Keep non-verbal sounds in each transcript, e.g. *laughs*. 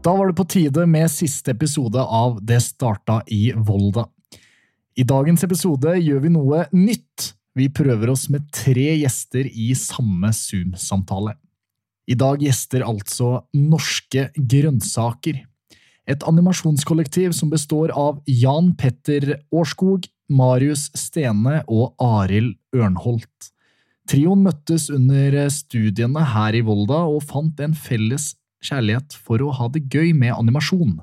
Da var det på tide med siste episode av Det starta i Volda. I dagens episode gjør vi noe nytt. Vi prøver oss med tre gjester i samme Zoom-samtale. I dag gjester altså Norske Grønnsaker. Et animasjonskollektiv som består av Jan Petter Årskog, Marius Stene og Arild Ørnholt. Trioen møttes under studiene her i Volda og fant en felles kjærlighet for å ha det gøy med animasjon.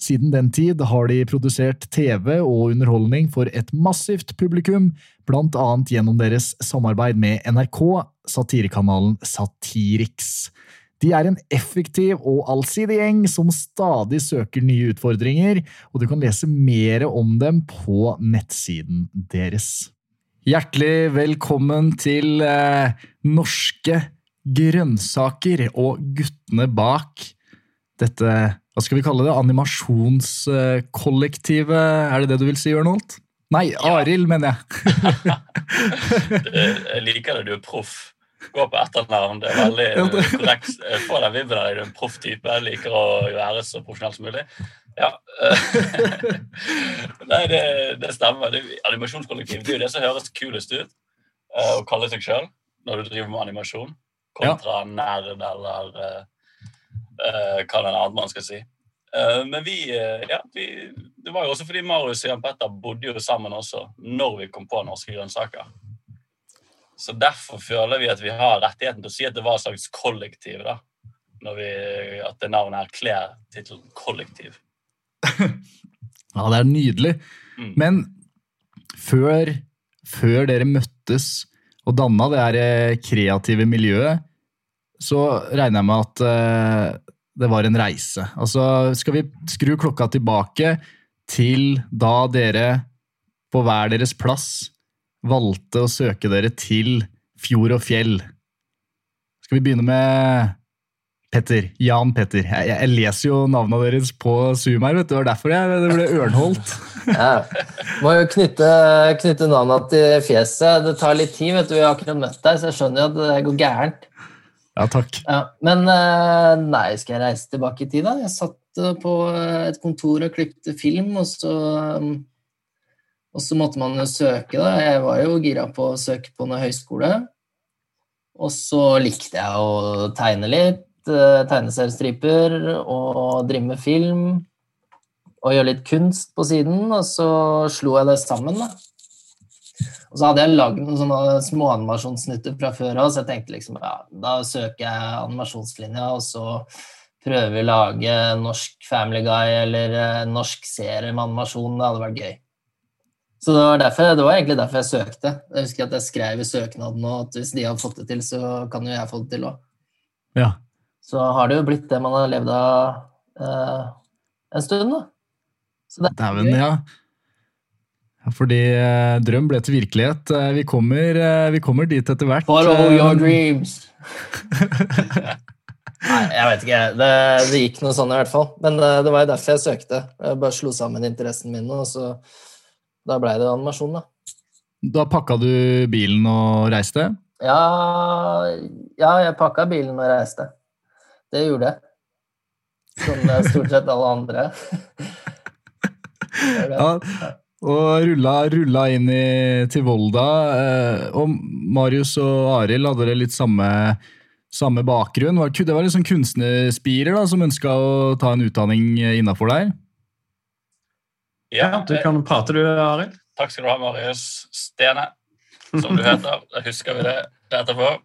Siden den tid har de produsert TV og underholdning for et massivt publikum, blant annet gjennom deres samarbeid med NRK, satirekanalen Satiriks. De er en effektiv og allsidig gjeng som stadig søker nye utfordringer, og du kan lese mer om dem på nettsiden deres. Hjertelig velkommen til eh, Norske grønnsaker og guttene bak dette hva skal vi kalle det? Animasjonskollektivet? Er det det du vil si, Ørnholt? Nei, Arild, mener jeg. *laughs* jeg liker det, du er proff. Gå på etternavn. Det er veldig korrekt. Få den vibben av deg, du er en proff type. Jeg liker å være så profesjonell som mulig. Ja. *laughs* Nei, det, det stemmer. Det, animasjonskollektiv det er jo det som høres kulest ut å kalle seg sjøl når du driver med animasjon, kontra ja. nerd eller uh, uh, hva den annet man skal si. Uh, men vi, ja, vi, Det var jo også fordi Marius og Jan Petter bodde jo sammen også når vi kom på Norske grønnsaker. Så derfor føler vi at vi har rettigheten til å si at det var et slags kollektiv. da, vi, At det navnet her kler tittelen kollektiv. *laughs* ja, det er nydelig. Mm. Men før, før dere møttes og danna det her kreative miljøet, så regner jeg med at uh, det var en reise. Altså, skal vi skru klokka tilbake til da dere på hver deres plass valgte å søke dere til fjord og fjell? Skal vi begynne med Petter. Jan Petter. Jeg, jeg, leser jo navnene deres på Zoom her, vet du. Det var derfor jeg, det ble Ørnholt. *laughs* ja. Må jo knytte, knytte navnene til fjeset. Det tar litt tid, vet du. Jeg har akkurat møtt deg, så jeg skjønner jo at det går gærent. Ja, takk. Ja, men eh, nei, skal jeg reise tilbake i tid, da? Jeg satt eh, på eh, et kontor og klipte film, og så og så måtte man jo søke, da. Jeg var jo gira på å søke på noe høyskole. Og så likte jeg å tegne litt uh, tegneseriestriper og drive med film og gjøre litt kunst på siden, og så slo jeg det sammen. da. Og så hadde jeg lagd noen sånne småanimasjonssnutter fra før av, så jeg tenkte liksom ja, da søker jeg animasjonslinja, og så prøver vi å lage norsk Family Guy eller norsk serie med animasjon. Det hadde vært gøy. Så det var, derfor, det var, egentlig derfor jeg søkte. Jeg husker at jeg skrev i søknaden at hvis de har fått det til, så kan jo jeg få det til òg. Ja så har det jo blitt det man har levd av eh, en stund, da. Dæven, ja. Fordi eh, drøm ble til virkelighet. Eh, vi kommer, eh, vi kommer dit etter hvert. Follow eh, your dreams! *laughs* Nei, jeg vet ikke. Det, det, gikk noe sånn i hvert fall. Men det, det var jo derfor jeg søkte. Jeg bare slo sammen interessen min, og så da blei det animasjon, da. Da pakka du bilen og reiste? Ja, ja jeg pakka bilen og reiste. Det gjorde jeg. Som stort sett alle andre. *laughs* ja, og rulla, rulla inn i, til Volda. Eh, og Marius og Arild hadde det litt samme, samme bakgrunn. Det var litt sånn kunstnerspirer da, som ønska å ta en utdanning innafor der? Ja, du kan prate du, Arild. Takk skal du ha, Marius Stene, som du heter. Da *laughs* husker vi det etterpå.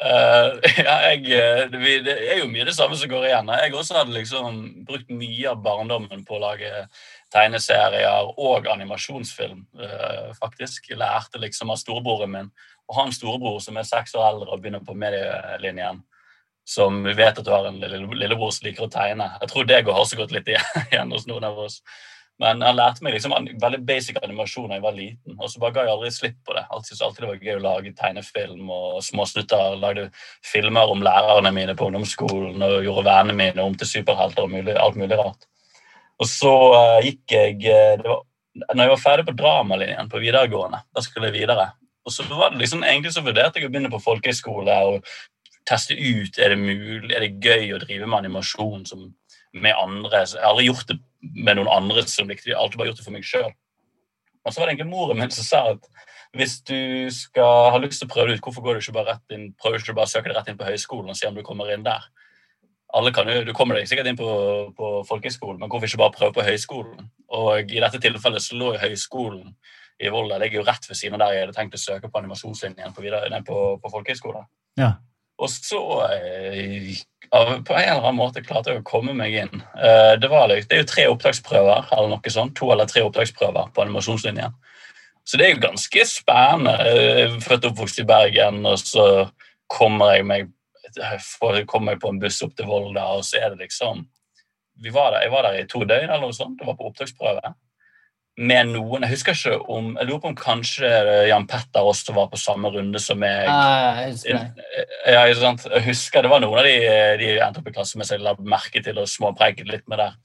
Uh, *laughs* ja, jeg, eh, det, er jo mye det samme som går igjen. Jeg også hadde liksom brukt mye av barndommen på å lage tegneserier og animasjonsfilm. Uh, faktisk. Lærte liksom av storebroren min å ha en storebror som er seks år eldre og begynner på medielinjen. Som vet at du har en lillebror som liker å tegne. Jeg tror det går også godt litt *laughs* igjen hos noen av oss. Men han lærte meg liksom veldig basic animasjon da jeg var liten. Og så bare ga jeg aldri slipp på det. Jeg syntes alltid det var gøy å lage tegnefilm og småsnutter. Lagde filmer om lærerne mine på ungdomsskolen og gjorde vennene mine om til superhelter og mulig, alt mulig rart. Og så uh, gikk jeg det var, Når jeg var ferdig på dramalinjen på videregående, da skulle jeg videre. Og så var det liksom, Egentlig så vurderte jeg å begynne på folkehøyskole og teste ut er det mulig, er det gøy å drive med animasjon som, med andre. Jeg har aldri gjort det med noen andre som likte det. Jeg alltid bare gjort det for meg sjøl. Og så var det egentlig moren min som sa at hvis du skal ha lyst til å prøve det ut, hvorfor går du ikke bare rett inn, prøver du ikke bare å søke deg rett inn på høyskolen og se om du kommer inn der? Alle kan jo, Du kommer deg sikkert inn på, på folkehøyskolen, men hvorfor ikke bare prøve på høyskolen? Og I dette tilfellet så lå jo høyskolen i Volda ligger jo rett ved siden av der jeg hadde tenkt å søke på animasjonslinjen på, videre, nei, på, på folkehøyskole. Ja. Og så eh, på en eller annen måte klarte jeg å komme meg inn. Eh, det, var, det er jo tre opptaksprøver, eller noe sånt, to eller tre opptaksprøver på animasjonslinjen. Så det er jo ganske spennende. Jeg er født og oppvokst i Bergen, og så kommer jeg meg kommer jeg på en buss opp til Volda, og så er det liksom var der, Jeg var der i to døgn, eller noe sånt. Det var på opptaksprøve med noen Jeg husker ikke om Jeg lurer på om kanskje Jan Petter også var på samme runde som meg. Ah, jeg husker det. Ja, jeg husker det var noen av de de endte opp i klasse med jeg la merke til og småpreiket litt med der.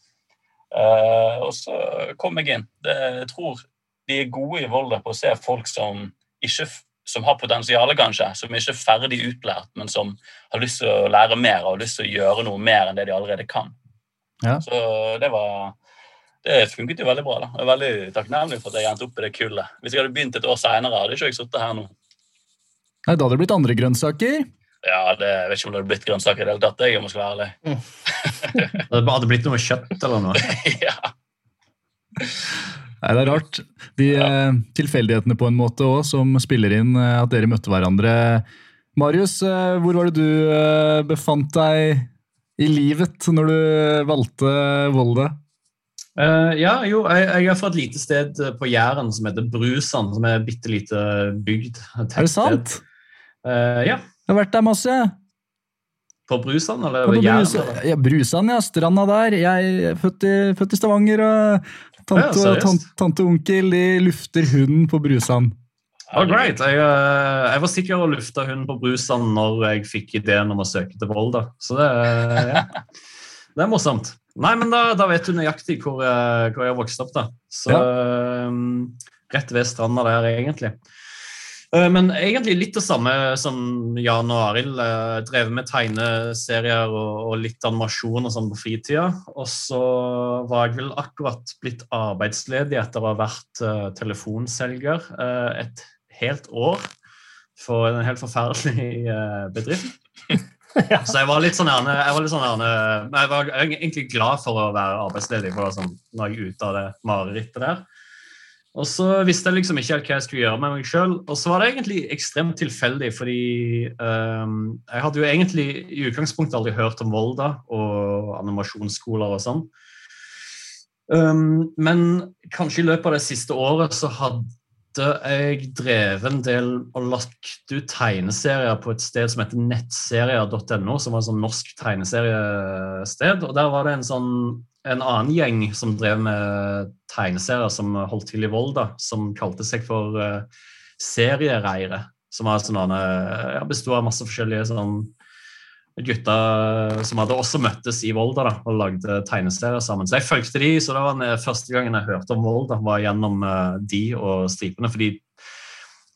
Uh, og så kom jeg inn. Det, jeg tror de er gode i Volda på å se folk som ikke som har potensial, kanskje, som ikke er ferdig utlært, men som har lyst til å lære mer og har lyst til å gjøre noe mer enn det de allerede kan. Ja. Så det var det funket jo veldig bra. da. Jeg er veldig takknemlig for at jeg endte opp i det kullet. Hvis jeg hadde begynt et år seinere, hadde ikke jeg sittet her nå. Nei, Da hadde det blitt andre grønnsaker. Ja, det, Jeg vet ikke om det hadde blitt grønnsaker i det hele tatt. Jeg må skal være ærlig. Mm. *laughs* det hadde blitt noe kjøtt eller noe? *laughs* ja. Nei, Det er rart. De ja. eh, tilfeldighetene på en måte også, som spiller inn eh, at dere møtte hverandre. Marius, eh, hvor var det du befant deg i livet når du valgte Volda? Uh, ja, jo, jeg, jeg, er fra et lite sted på Jæren som heter Brusan, som er bitte lite bygd. Er det sant? Uh, ja. Jeg har vært der masse. På Brusan, eller på Jæren? Brusan, ja, Brusand, ja. Stranda der. Jeg er født i, født i Stavanger, og tante, ja, tante, tante, og onkel de lufter hunden på Brusan. Oh, great. Jeg, jeg, var sikker og lufta hunden på Brusan når jeg fikk ideen om å søke til Volda. Så det, ja. *laughs* det er morsomt. Nei, men da, da, vet du nøyaktig hvor, eh, hvor jeg har vokst opp, da. Så ja. um, rett ved stranda der, egentlig. Uh, men egentlig litt det samme som Jan og Arild. Uh, drevet med tegneserier og, og, litt animasjon og sånn på fritida. Og så var jeg vel akkurat blitt arbeidsledig etter å ha vært uh, telefonselger et helt år for en helt forferdelig bedrift. *laughs* ja. Så jeg var litt sånn gjerne, jeg var sånn gjerne, jeg var egentlig glad for å være arbeidsledig. for sånn, Når jeg er ute av det marerittet der. Og så visste jeg liksom ikke helt hva jeg skulle gjøre med meg sjøl. Og så var det egentlig ekstremt tilfeldig, fordi um, jeg hadde jo egentlig i utgangspunktet aldri hørt om Volda og animasjonsskoler og sånn. Um, men kanskje i løpet av det siste året så hadde jeg drevet en del og lagt ut tegneserier på et sted som heter nettserier.no, som var et sånn norsk tegneseriested. og Der var det en, sånn, en annen gjeng som drev med tegneserier som holdt til i Volda, som kalte seg for uh, Seriereire. Som var sånn, uh, ja, besto av masse forskjellige sånn gutter som hadde også møttes i Volda da, og lagde tegneserier sammen. Så jeg fulgte de, så det var den første gangen jeg hørte om Volda, var gjennom uh, de og stripene. For de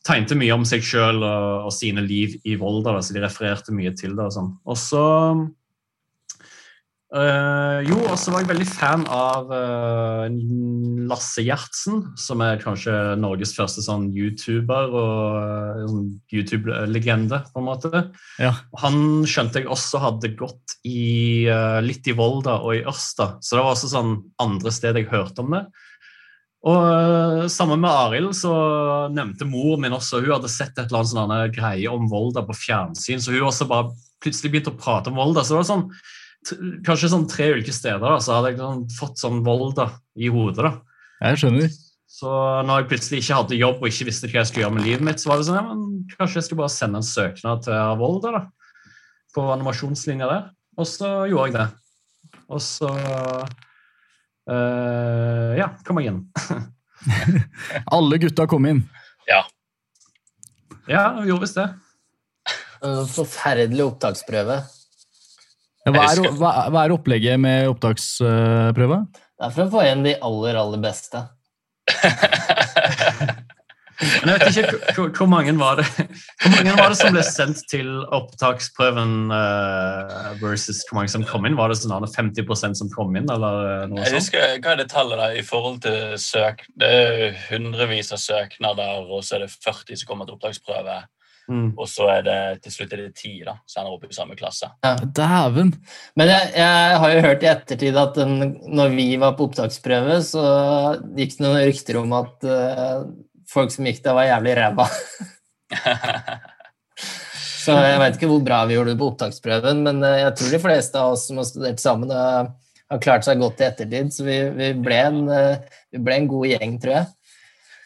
tegnte mye om seg sjøl og, og, sine liv i Volda, da, så de refererte mye til det. Og sånn. Og så Uh, jo, og så var jeg veldig fan av uh, Lasse Gjertsen, som er kanskje Norges første sånn YouTuber og uh, YouTube-legende, på en måte. Ja. Han skjønte jeg også hadde gått i, litt i Volda og i Ørsta, så det var også sånn andre sted jeg hørte om det. Og Sammen med Arild så nevnte mor min også hun hadde sett et eller annet sånn greie om Volda på fjernsyn, så hun også bare plutselig begynte å prate om Volda. så det var sånn kanskje sånn tre ulike steder, da, så hadde jeg sånn, fått sånn vold da, i hodet. da. Jeg skjønner. Så når jeg plutselig ikke hadde jobb og ikke visste hva jeg skulle gjøre med livet mitt, så var det sånn, ja, men kanskje jeg skulle bare sende en søknad til Volda da, på animasjonslinja der. Og så gjorde jeg det. Og så øh, ja, kom igjen. *laughs* Alle gutta kom inn. Ja. Ja, vi gjorde visst det. Forferdelig opptaksprøve. Hva er, hva, hva er opplegget med opptaksprøva? Det er for å få igjen de aller, aller beste. *laughs* Men jeg vet ikke hvor- hvor, mange var det Hvor mange var det som ble sendt til opptaksprøven uh, versus hvor mange som kom inn? Var det sånn at 50% som kom inn, eller eh, noe Jeg sånt? husker, Hva er det tallet da, i forhold til søk? Det er hundrevis av søknader, og så er det 40 som kommer til opptaksprøve. Mm. Og så er det til slutt er det ti, da, så han er oppe i samme klasse. Ja. Dæven! Men jeg, jeg har jo hørt i ettertid at den, når vi var på opptaksprøve, så gikk det noen rykter om at uh, folk som gikk der, var jævlig ræva. *laughs* Så jeg veit ikke hvor bra vi gjorde det på opptaksprøven, men uh, jeg tror de fleste av oss som har studert sammen, har, har klart seg godt i ettertid. Så vi, vi, ble en, vi ble en god gjeng, tror jeg.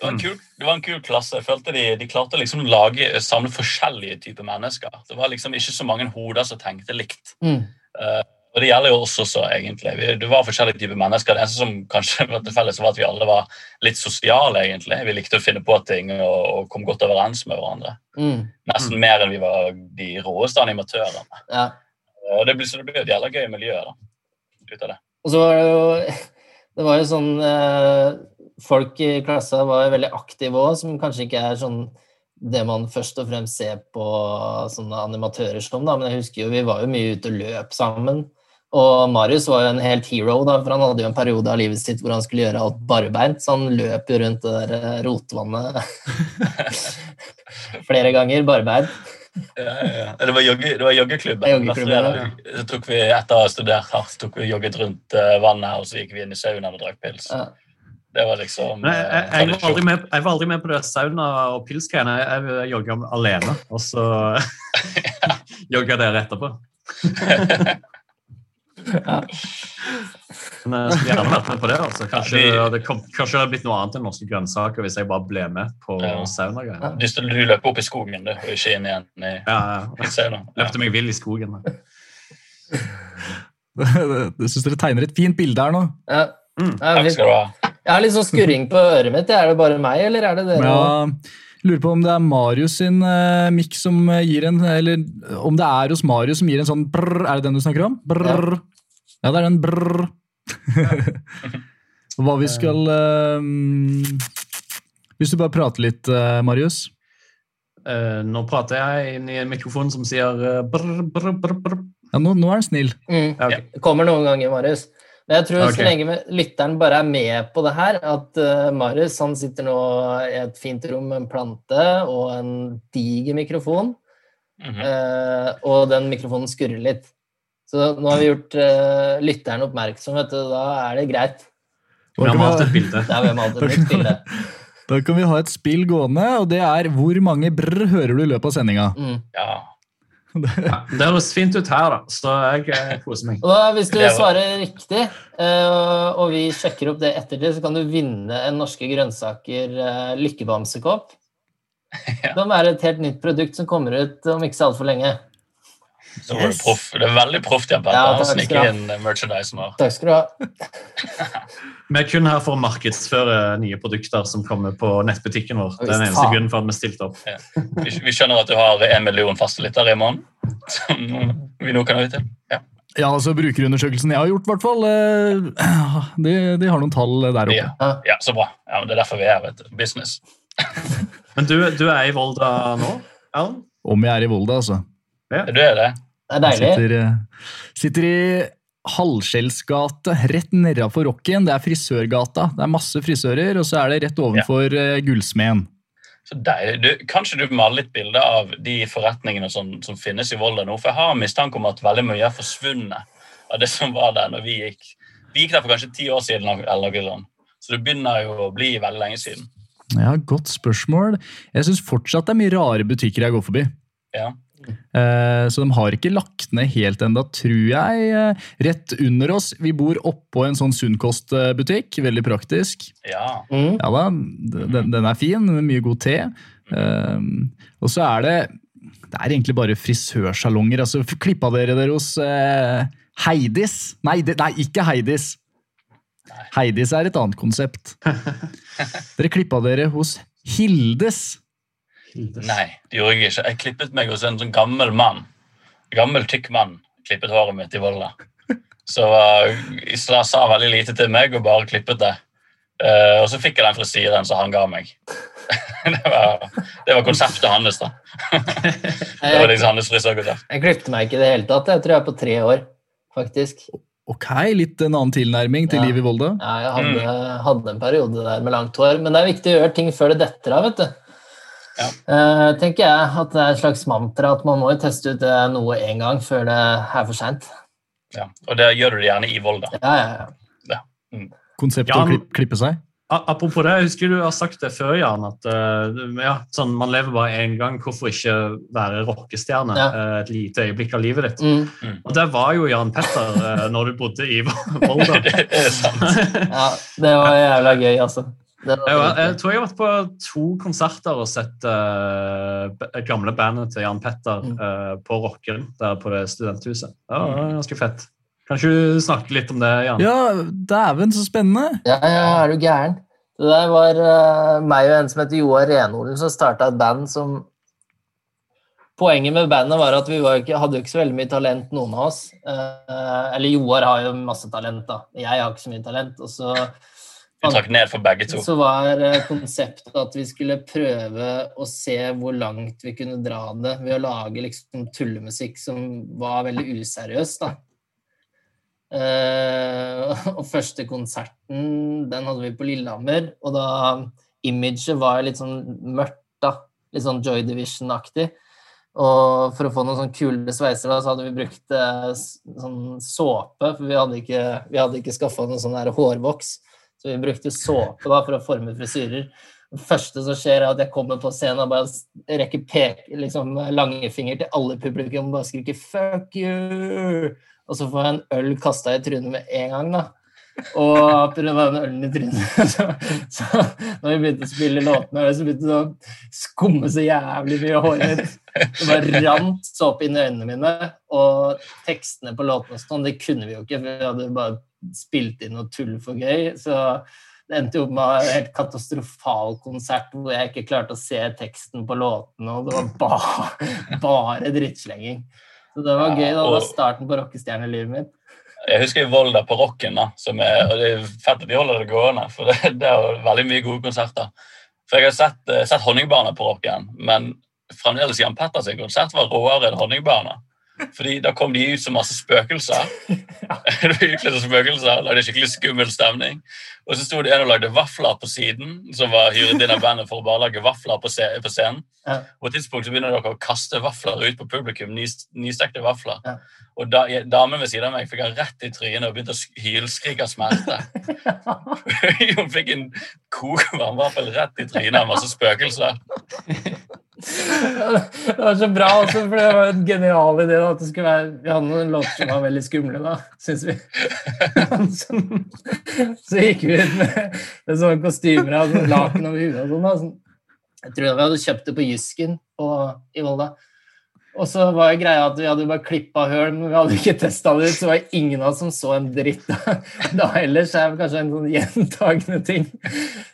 Var en kul, det var en kul klasse. Jeg følte de, de klarte liksom å lage, samle forskjellige typer mennesker. Det var liksom ikke så mange hoder som tenkte likt. Mm. Uh, og det gjelder jo også, egentlig. Vi, det var forskjellige typer mennesker. Det eneste som kanskje *laughs* var til felles, var at vi alle var litt sosiale, egentlig. Vi likte å finne på ting og, og kom godt overens med hverandre. Mm. Nesten mer enn vi var de råeste animatørene. Ja. Og det ble, så det ble et jævla gøy miljø da, ut av det. Og så var det jo *laughs* Det var jo sånn eh, Folk i klassa var veldig aktive òg, som kanskje ikke er sånn det man først og fremst ser på sånne animatører som, da. Men jeg husker jo vi var jo mye ute og løp sammen. Og Marius var jo en helt hero, da, for han hadde jo en periode av livet sitt hvor han skulle gjøre alt barbeint, så han løp jo rundt det der eh, rotvannet *laughs* flere ganger barbeint. Ja, ja, ja. Det var, jogge, det var joggeklubben. Så tok vi, etter å ha studert hardt, tok vi jogget rundt eh, vannet, og så gikk vi inn i saunaen og drakk pils. Ja. Det var liksom Nei, jeg, jeg, eh, var aldri med, jeg var aldri med på det sauna- og pilsgreiene. Jeg, jeg jogga alene, og så *laughs* jogga dere etterpå. Men jeg skulle gjerne vært med på det. altså. Kanskje, Ja, de, det kom, kanskje det hadde blitt noe annet enn norske grønnsaker hvis jeg bare ble med på Ja. saunagreiene. Du, du løper opp i skogen, du, og ikke inn igjen i, Ja, ja. *laughs* Løpte meg vill i skogen. Jeg *laughs* syns dere tegner et fint bilde her nå. Ja. Mm. Takk skal du ha. Jeg har litt sånn skurring på øret mitt. Er det bare meg, eller er det dere? Ja, lurer på om det er Marius sin uh, mikk som eh, gir en Eller om det er hos Marius som gir en sånn brrr. Er det den du snakker om? Brrr. Ja, det er den brrr. *laughs* Hva vi skal uh, Hvis du bare prater litt, uh, Marius. Eh, nå prater jeg inn i en mikrofon som sier eh, brr, brr, brr, brr. Ja, nå, nå er han snill. Mm. Ja, okay. Kommer noen ganger, Marius. Men jeg tror okay. så lenge lytteren bare er med på det her, at uh, Marius han sitter nå i et fint rom med en plante og en diger mikrofon, mm -hmm. uh, og den mikrofonen skurrer litt. Så nå har vi gjort uh, lytteren oppmerksom, vet du. Da er det greit. Vi har malt et bilde. Ja, vi har malt et nytt bilde. da kan vi ha et spill gående, og det er hvor mange brr hører du i løpet av sendinga. Mm. Ja. Ja, det høres fint ut her, da, så jeg eh, koser meg. Da, hvis du svarer riktig, eh, og vi sjekker opp det ettertid, så kan du vinne en Norske Grønnsaker eh, lykkebamsekopp. *laughs* Ja. Som er et helt nytt produkt som kommer ut om ikke så altfor lenge. Så var det, proff. det er veldig proft, Jan Petter. Ja, takk skal du ha. Takk skal du ha. Vi er kun her for å markedsføre nye produkter som kommer på nettbutikken vår. Det er den eneste grunnen for at vi stilte opp. Vi, vi skjønner at du har en million faste lyttere i måneden, som vi nå kan ha ut til. Ja. Ja, altså Brukerundersøkelsen jeg har gjort, i hvert fall, eh, de, de har noen tall der oppe. Ja. ja, så bra. Ja, men det er derfor vi er her. vet du. Business. *laughs* Men du, du er i Volda nå, Alan? Om jeg er i Volda, altså. Du er det? Det er Jeg deilig. Sitter, eh, sitter i Halvskjellsgate, rett nedafor Rocken. Det er frisørgata. Det er masse frisører, og så er det rett ovenfor ja. Gullsmeden. Du, kanskje du maler litt bilde av de forretningene som, som finnes i Volda nå? For jeg har mistanke om at veldig mye er forsvunnet av det som var der når vi gikk. Vi gikk der for kanskje ti år siden, eller noe sånt. Så det begynner jo å bli veldig lenge siden. Ja, Godt spørsmål. Jeg syns fortsatt det er mye rare butikker jeg går forbi. Ja. Eh, Så de har ikke lagt ned helt enda, tror jeg. Eh, Rett under oss. Vi bor oppå en sånn sunnkostbutikk. Veldig praktisk. ja. Mm. Ja da, den, den er fin, med mye god te. Um, og så er det Det er egentlig bare frisørsalonger. Altså, klippa dere dere hos Heidis? Nei, det, nei, ikke Heidis. Heidis er et annet konsept. *laughs* Dere klippa dere hos Hildes. Hildes. Nei, det gjorde jeg ikke. Jeg klippet meg hos en sånn gammel mann. Gammel, tykk mann. Klippet håret mitt i Volda. Så uh, Isla sa veldig lite til meg og bare klippet det. Uh, og så fikk jeg den frisyren som han ga meg. *laughs* det, var, det var konseptet hans, da. *laughs* det var liksom hans frisørkonsept. jeg klippte meg ikke i det hele tatt. Jeg tror jeg er på tre år, faktisk. Ok, litt en annen tilnærming til Ja. livet i Volda. Ja, jeg hadde, hadde en periode der med langt hår. Men det er viktig å gjøre ting før det detter av, vet du. Ja. Eh, tenker jeg at det er et slags mantra at man må jo teste ut eh, noe én gang før det er for seint. Ja. Og det gjør du det gjerne i Volda. Ja, ja, ja. Konseptet Ja, å klippe, klippe seg. Apropos det, jeg husker du har sagt det før, Jan, at eh, ja, sånn, man lever bare én gang. Hvorfor ikke være rockestjerne Ja. et lite øyeblikk av livet ditt? Mm, Og der var jo Jan Petter når du bodde i Volda. *laughs* det er sant. ja. Det var jævla gøy, altså. Jeg, jeg tror jeg har vært på to konserter og sett uh, gamle bandet til Jan Petter Mm. eh, på Rockeren der på det studenthuset. Det var ganske fett. Kan du snakke litt om det, Jan? Ja, dæven, så spennende! Ja, ja, er du gæren? Det der var uh, meg og en som heter Joar Renholen som starta et band som Poenget med bandet var at vi var ikke, hadde jo ikke så veldig mye talent, noen av oss. Eh, eller Joar har jo masse talent, da. Jeg har ikke så mye talent. Og så, Vi trakk ned for begge to. så var eh, konseptet at vi skulle prøve å se hvor langt vi kunne dra det ved å lage liksom tullemusikk som var veldig useriøs, da. Eh, og første konserten, den hadde vi på Lillehammer, og da imaget var litt sånn mørkt, da. Litt sånn Joy Division-aktig. Og for å få noen sånn kule sveiser, da, så hadde vi brukt eh, sånn såpe, for vi hadde ikke, vi hadde ikke skaffa noen sånn hårvoks. Så vi brukte såpe da for å forme frisyrer. Det første som skjer, er at jeg kommer på scenen og bare rekker pek, liksom, langefinger til alle publikum og bare skriker 'fuck you'. Og så får jeg en øl kasta i trynet med en gang, da. Og pga. den ølen i trynet, *laughs* så, så når vi begynte å spille låtene, så begynte det å skumme så jævlig mye av håret mitt. Det bare rant såpe inn i øynene mine. Og tekstene på låtene og sånn, det kunne vi jo ikke, for vi hadde bare spilt inn noe tull for gøy. Så det endte jo opp med en helt katastrofal konsert hvor jeg ikke klarte å se teksten på låtene, og det var bare, bare drittslenging. Så det var gøy. da, Det var starten på rockestjernelivet mitt. Jeg husker Volda på Rocken, da, er, og det er fett at de holder det gående. For det, det er veldig mye gode konserter. For jeg har sett, eh, sett Honningbarna på Rocken, men fremdeles Jan Petters konsert var råere enn Honningbarna. Fordi da kom de ut som masse spøkelser. Det var utkledd som spøkelser, lagde skikkelig skummel stemning. Og så sto det en og lagde vafler på siden, som var hyret inn av bandet for å bare lage vafler på, scenen. Ja. På et tidspunkt så begynner dere å kaste vafler ut på publikum, nystekte vafler. Ja. Og da, damen ved siden av meg fikk han rett i trynet og begynte å hylskrike av smerte. *laughs* *laughs* Hun fikk en kokevarm vaffel rett i trynet av masse spøkelser. *laughs* Det var så bra også, for det var en genial idé. Da, at det skulle være, Vi hadde noen låter som var veldig skumle, da, syns vi. *laughs* Så, så gikk vi ut med, med sånne kostymer og laken over huet. og sånn. da. Sånn- Jeg tror vi hadde kjøpt det på Jysken i Volda. Og så var jo greia at vi hadde bare klippa høl, men vi hadde ikke testa det ut. Så var det ingen av oss som så en dritt da, *laughs* da ellers. er det kanskje en sånn gjentagende ting.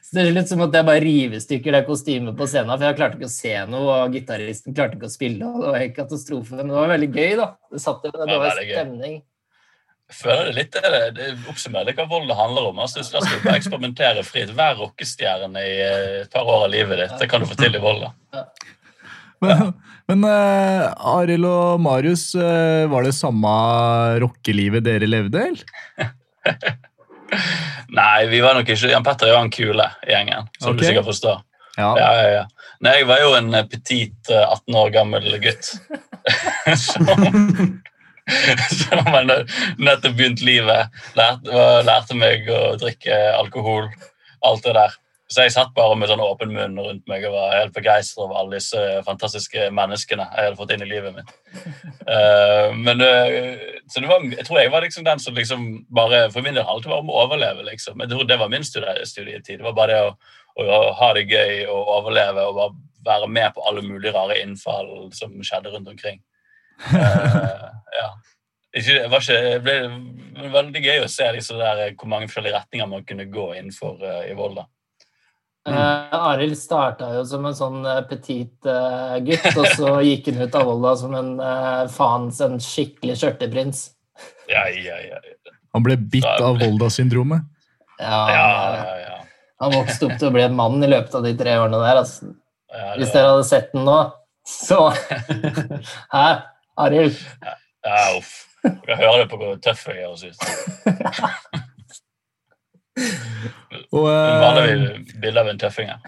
Så til slutt så måtte jeg bare rive i stykker det kostymet på scenen, for jeg klarte ikke å se noe, og gitaristen klarte ikke å spille. og Det var helt katastrofe, men det var veldig gøy, da. Det, satte, det Ja, var stemning. Jeg føler det litt det, det oppsummerer litt hva vold det handler om. Altså, la oss bare eksperimentere fritt. Vær rockestjerne i eh, et par år av livet ditt. Det kan du få til i vold, da. Men, men uh, Arild og Marius, uh, var det samme rockelivet dere levde, eller? *laughs* Nei, vi var nok ikke Jan Petter er jo han kule i gjengen, som okay. du sikkert forstår. Ja. Ja, ja. Nei, jeg var jo en eh, petit eh, 18 år gammel gutt. *laughs* som, som nettopp begynt livet. Lærte, lærte meg å drikke alkohol. Alt det der. Så jeg satt bare med sånn åpen munn rundt meg og var helt begeistret over alle disse fantastiske menneskene jeg hadde fått inn i livet mitt. Uh, *laughs* men uh, så det var, jeg tror jeg var liksom den som liksom bare For min del alltid var om å overleve, liksom. Jeg tror det var min studie- studietid. Det var bare det å, å ha det gøy og overleve og bare være med på alle mulige rare innfall som skjedde rundt omkring. Uh, ja. ikke, var ikke, det ble veldig gøy å se liksom der, hvor mange forskjellige retninger man kunne gå innenfor uh, i Volda. Eh, Arild starta jo som en sånn eh, petit uh, gutt, og så gikk han ut av Volda som en uh, faens en skikkelig skjørteprins. Ja, ja, ja. Han ble bitt av Volda-syndromet. Ja, ja, han, ja, ja. han vokste opp til å bli en mann i løpet av de tre årene der. Altså. Hvis dere hadde sett den nå, så *laughs* Hæ, Arild? Ja, uff. jeg hører det på hvor tøff jeg høres ut. *laughs* Og eh, maler vi bilde av en tøffing her.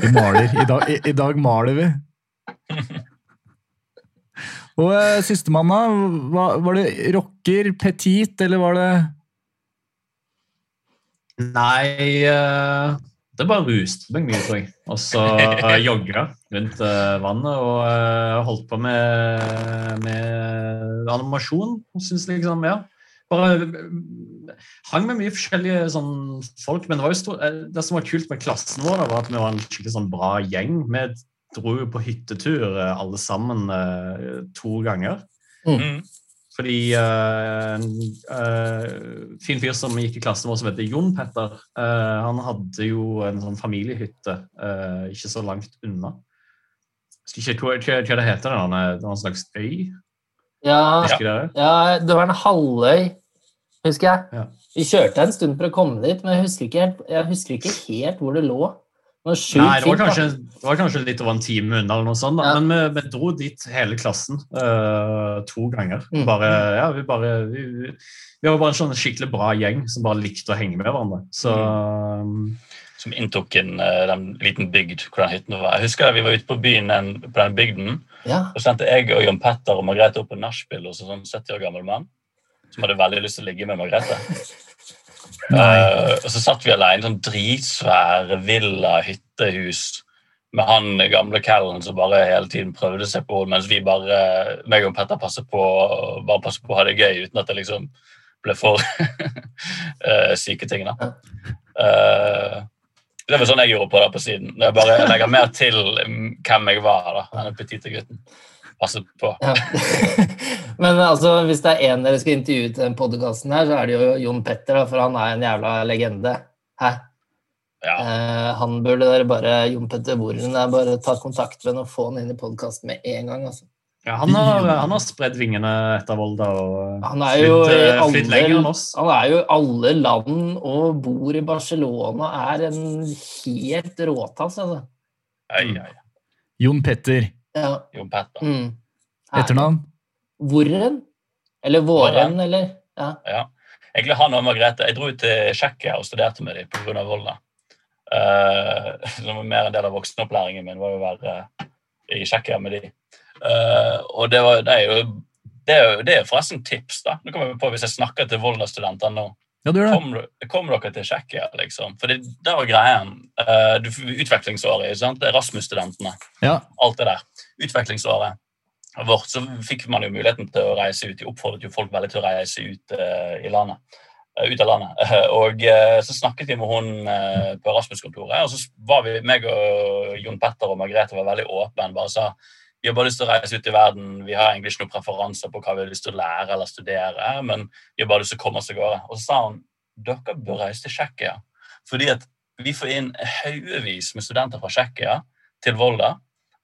vi maler. I dag, i, I dag maler vi. Og uh, sistemann, da? Var, var det rocker, petit, eller var det Nei eh, Det bare ruste meg mye, tror jeg. Og så uh, *laughs* jogga rundt eh, vannet og eh, holdt på med, med animasjon. Syns liksom, ja bare eh, hang med mye forskjellige sånn, folk. Men det, var jo stor, eh, det som var kult med klassen vår, var at vi var en skikkelig sånn bra gjeng. Vi dro på hyttetur eh, alle sammen eh, to ganger. Mm. Fordi uh, en uh, fin fyr som gikk i klassen vår som heter Jon Petter, uh, han hadde jo en sånn familiehytte eh, ikke så langt unna. Husker ikke hva, hva, hva det heter det? Det var en slags øy? Ja, ja. ja, det var en halvøy, husker jeg. Ja. Vi kjørte en stund for å komme dit, men jeg husker ikke helt, jeg husker ikke helt hvor det lå. Det var Nei, det var, kanskje, det var kanskje litt over en time unna, eller noe sånt, da. Ja. men vi, vi dro dit hele klassen uh, to ganger. Mm. Bare, ja, vi, bare, vi, vi, var bare en sånn skikkelig bra gjeng som bare likte å henge med hverandre. Så um, Som inntok en, eh, den liten bygd hvor den hytten var. Jeg husker Vi var ute på byen den, på den bygden. Ja, Og så sendte jeg og Jon Petter og Margrethe opp på nachspiel hos en sånn 70 år gammel mann som hadde veldig lyst til å ligge med Margrethe. *laughs* Uh, og så satt vi alene i sånn dritsvær villa-hyttehus med han gamle Callen som bare hele tiden prøvde seg på henne, mens vi bare, meg og Petter passet på, bare passet på å ha det gøy uten at det liksom ble for uh, *laughs* syke ting. da. Uh, det var sånn jeg gjorde på det på siden. Jeg bare legger mer til mm, hvem jeg var, da, denne petite gutten. Passet på. ja. *laughs* Men altså, hvis det er én dere skal intervjue til den podkasten her, så er det jo Jon Petter, da, for han er en jævla legende. Hæ? Ja. Eh, han burde dere bare Jon Petter Boren der, bare ta kontakt med ham og få han inn i podkasten med en gang. altså. ja, han, har, han har spredd vingene etter Volda og Han er jo flytt, eh, lenger alle, enn oss. han er jo i alle land og bor i Barcelona. Er en helt råtass, altså. Ei, ei. Jon Petter. Ja. Jon Petter. Mm. Etternavn? Hvoren? Eller Våren, eller? Ja. Ja. Egentlig han og Margrethe. Jeg dro ut til Tsjekkia og studerte med dem pga. Volda. Uh, som var mer en del av voksenopplæringen min, var å være uh, i Tsjekkia med dem. Uh, og det, var, det, er jo, det, er jo, det er forresten tips, da. Nå kommer jeg på Hvis jeg snakker til Volda-studenter nå Ja, det det. Kom, kom dere til Tsjekkia, liksom? For det, det var greien. Uh, utvekslingsåret, sant? Det Erasmus-studentene. Ja. Alt det der. Utvekslingsåret vårt, så fikk man jo muligheten til å reise ut. De oppfordret jo folk veldig til å reise ut uh, i landet. uh, ut av landet. *laughs* Og så snakket vi med hun på Erasmus-kontoret, og så var vi, meg og Jon Petter og Margrethe var veldig åpne. bare sa vi har bare lyst til å reise ut i verden. Vi har egentlig ikke noen preferanser på hva vi har lyst til å lære eller studere, men vi har bare lyst til å komme oss av gårde. Og så sa hun dere bør reise til Tsjekkia, fordi at vi får inn haugevis med studenter fra Tsjekkia til Volda,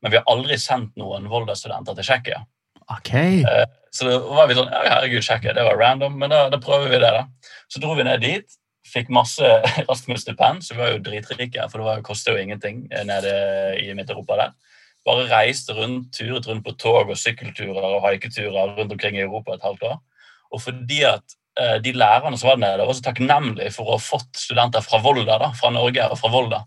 men vi har aldri sendt noen Volda-studenter til Tsjekkia. Ok. Så da var vi sånn ja, herregud, Tsjekkia, det var random, men da, da prøver vi det, da. Så dro vi ned dit. Fikk masse *laughs* Rasmus-stipend, så vi var jo dritrike, for det kostet jo ingenting eh, nede i Midt-Europa der. Bare reiste rundt, turet rundt på tog og sykkelturer og haiketurer rundt omkring i Europa et halvt år. Og fordi at eh, de lærerne som var nede, var så takknemlige for å ha fått studenter fra Volda, da, fra Norge og fra Volda.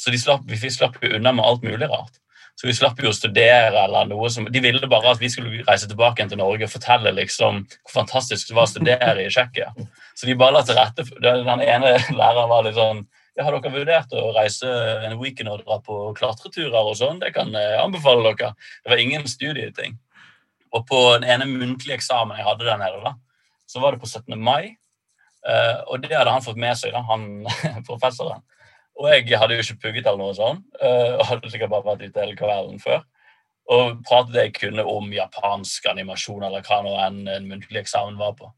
Så slapp, vi slapp jo unna med alt mulig rart. Så vi slapp jo å studere eller noe som De ville bare at vi skulle reise tilbake igjen til Norge og fortelle liksom hvor fantastisk det var å studere i Tsjekkia. Så de bare la til rette Den ene læreren var litt sånn Har dere vurdert å reise en weekend og dra på klatreturer og sånn? Det kan jeg anbefale dere. Det var ingen studieting. Og på den ene muntlige eksamen jeg hadde der nede, da, så var det på 17. mai. eh, og det hadde han fått med seg, da, han *laughs* professoren. Og jeg hadde jo ikke pugget eller noe sånt. eh, og hadde sikkert bare vært ute hele kvelden før. og pratet det jeg kunne om japansk animasjon eller hva nå enn en muntlig eksamen var på.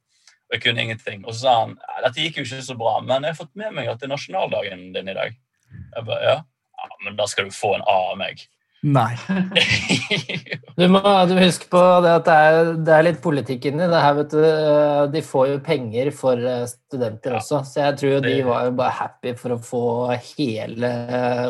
Jeg kunne ingenting. Og så sa han dette gikk jo ikke så bra, men jeg har fått med meg at det er nasjonaldagen din i dag. Jeg bare, ja. ja, men da skal du få en A av meg. Nei. *laughs* Du må, du huske på det at det er, det er litt politikk inni det her, vet du. De får jo penger for eh, studenter Ja. også, så jeg tror jo de var jo bare happy for å få hele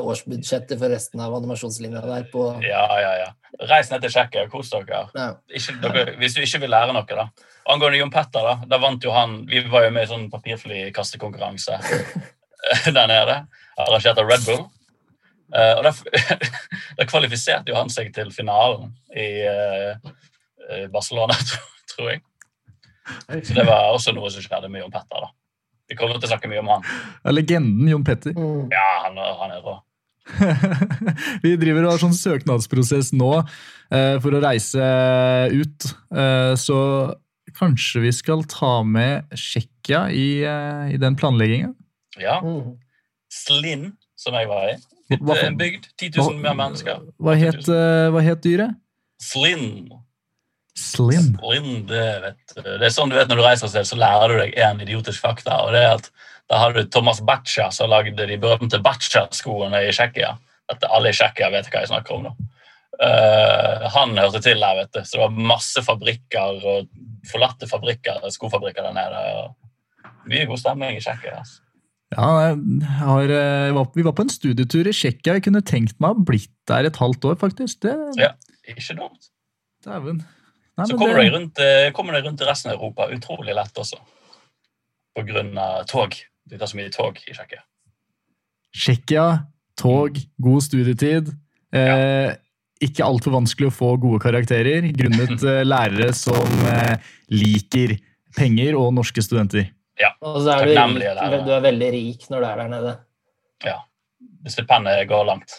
årsbudsjettet for resten av animasjonslinja der på ja, ja, ja. Reis ned til Tsjekkia, kos dere. ja. Ikke, dere. Hvis du ikke vil lære noe, da. Angående Jon Petter, da. Da vant jo han Vi var jo med i sånn papirflykastekonkurranse *laughs* *laughs* der nede. Arrangert av Red Bull. Eh, og *laughs* da, kvalifiserte jo han seg til finalen i eh, eh, Barcelona, *laughs* tror jeg. Så det var også noe som skjedde med Jon Petter. da. Vi kommer til å snakke mye om han. Er legenden Jon Petter. Mm. Ja, han, han er rå. *laughs* Vi driver og har sånn søknadsprosess nå uh, for å reise ut. Eh, så kanskje vi skal ta med Tsjekkia i, i den planlegginga? Ja. Mm. Slinn, som jeg var i. Hva- Litt, eh, bygd. 10 000 mer mennesker. Hva het, eh, hva het dyret? Slim. Slim. Slim det, vet, du. det er sånn du vet når du reiser et sted, så lærer du deg en idiotisk fakta. og det er at Da har du Thomas Batcha, som lagde de berømte Batcha-skoene i Tsjekkia. Alle i Tsjekkia vet hva jeg snakker om nå. Uh, han hørte til der, vet du. Så det var masse fabrikker og forlatte fabrikker, skofabrikker der nede. Mye god stemning i Tsjekkia. Altså. Ja, har, eh, vi var på en studietur i Tsjekkia. Jeg kunne tenkt meg å ha blitt der et halvt år, faktisk. Det, Ja. Ikke dumt. Dæven. Nei, Så kommer det- deg rundt, eh, kommer deg rundt i resten av Europa utrolig lett også. På grunn av tog. Det tar så mye tog i Tsjekkia. Tsjekkia, tog, god studietid. Eh, ikke altfor vanskelig å få gode karakterer, grunnet eh, lærere som eh, liker penger og norske studenter. Og så er du, du er veldig rik når du er der nede. Ja. Stipendet går langt.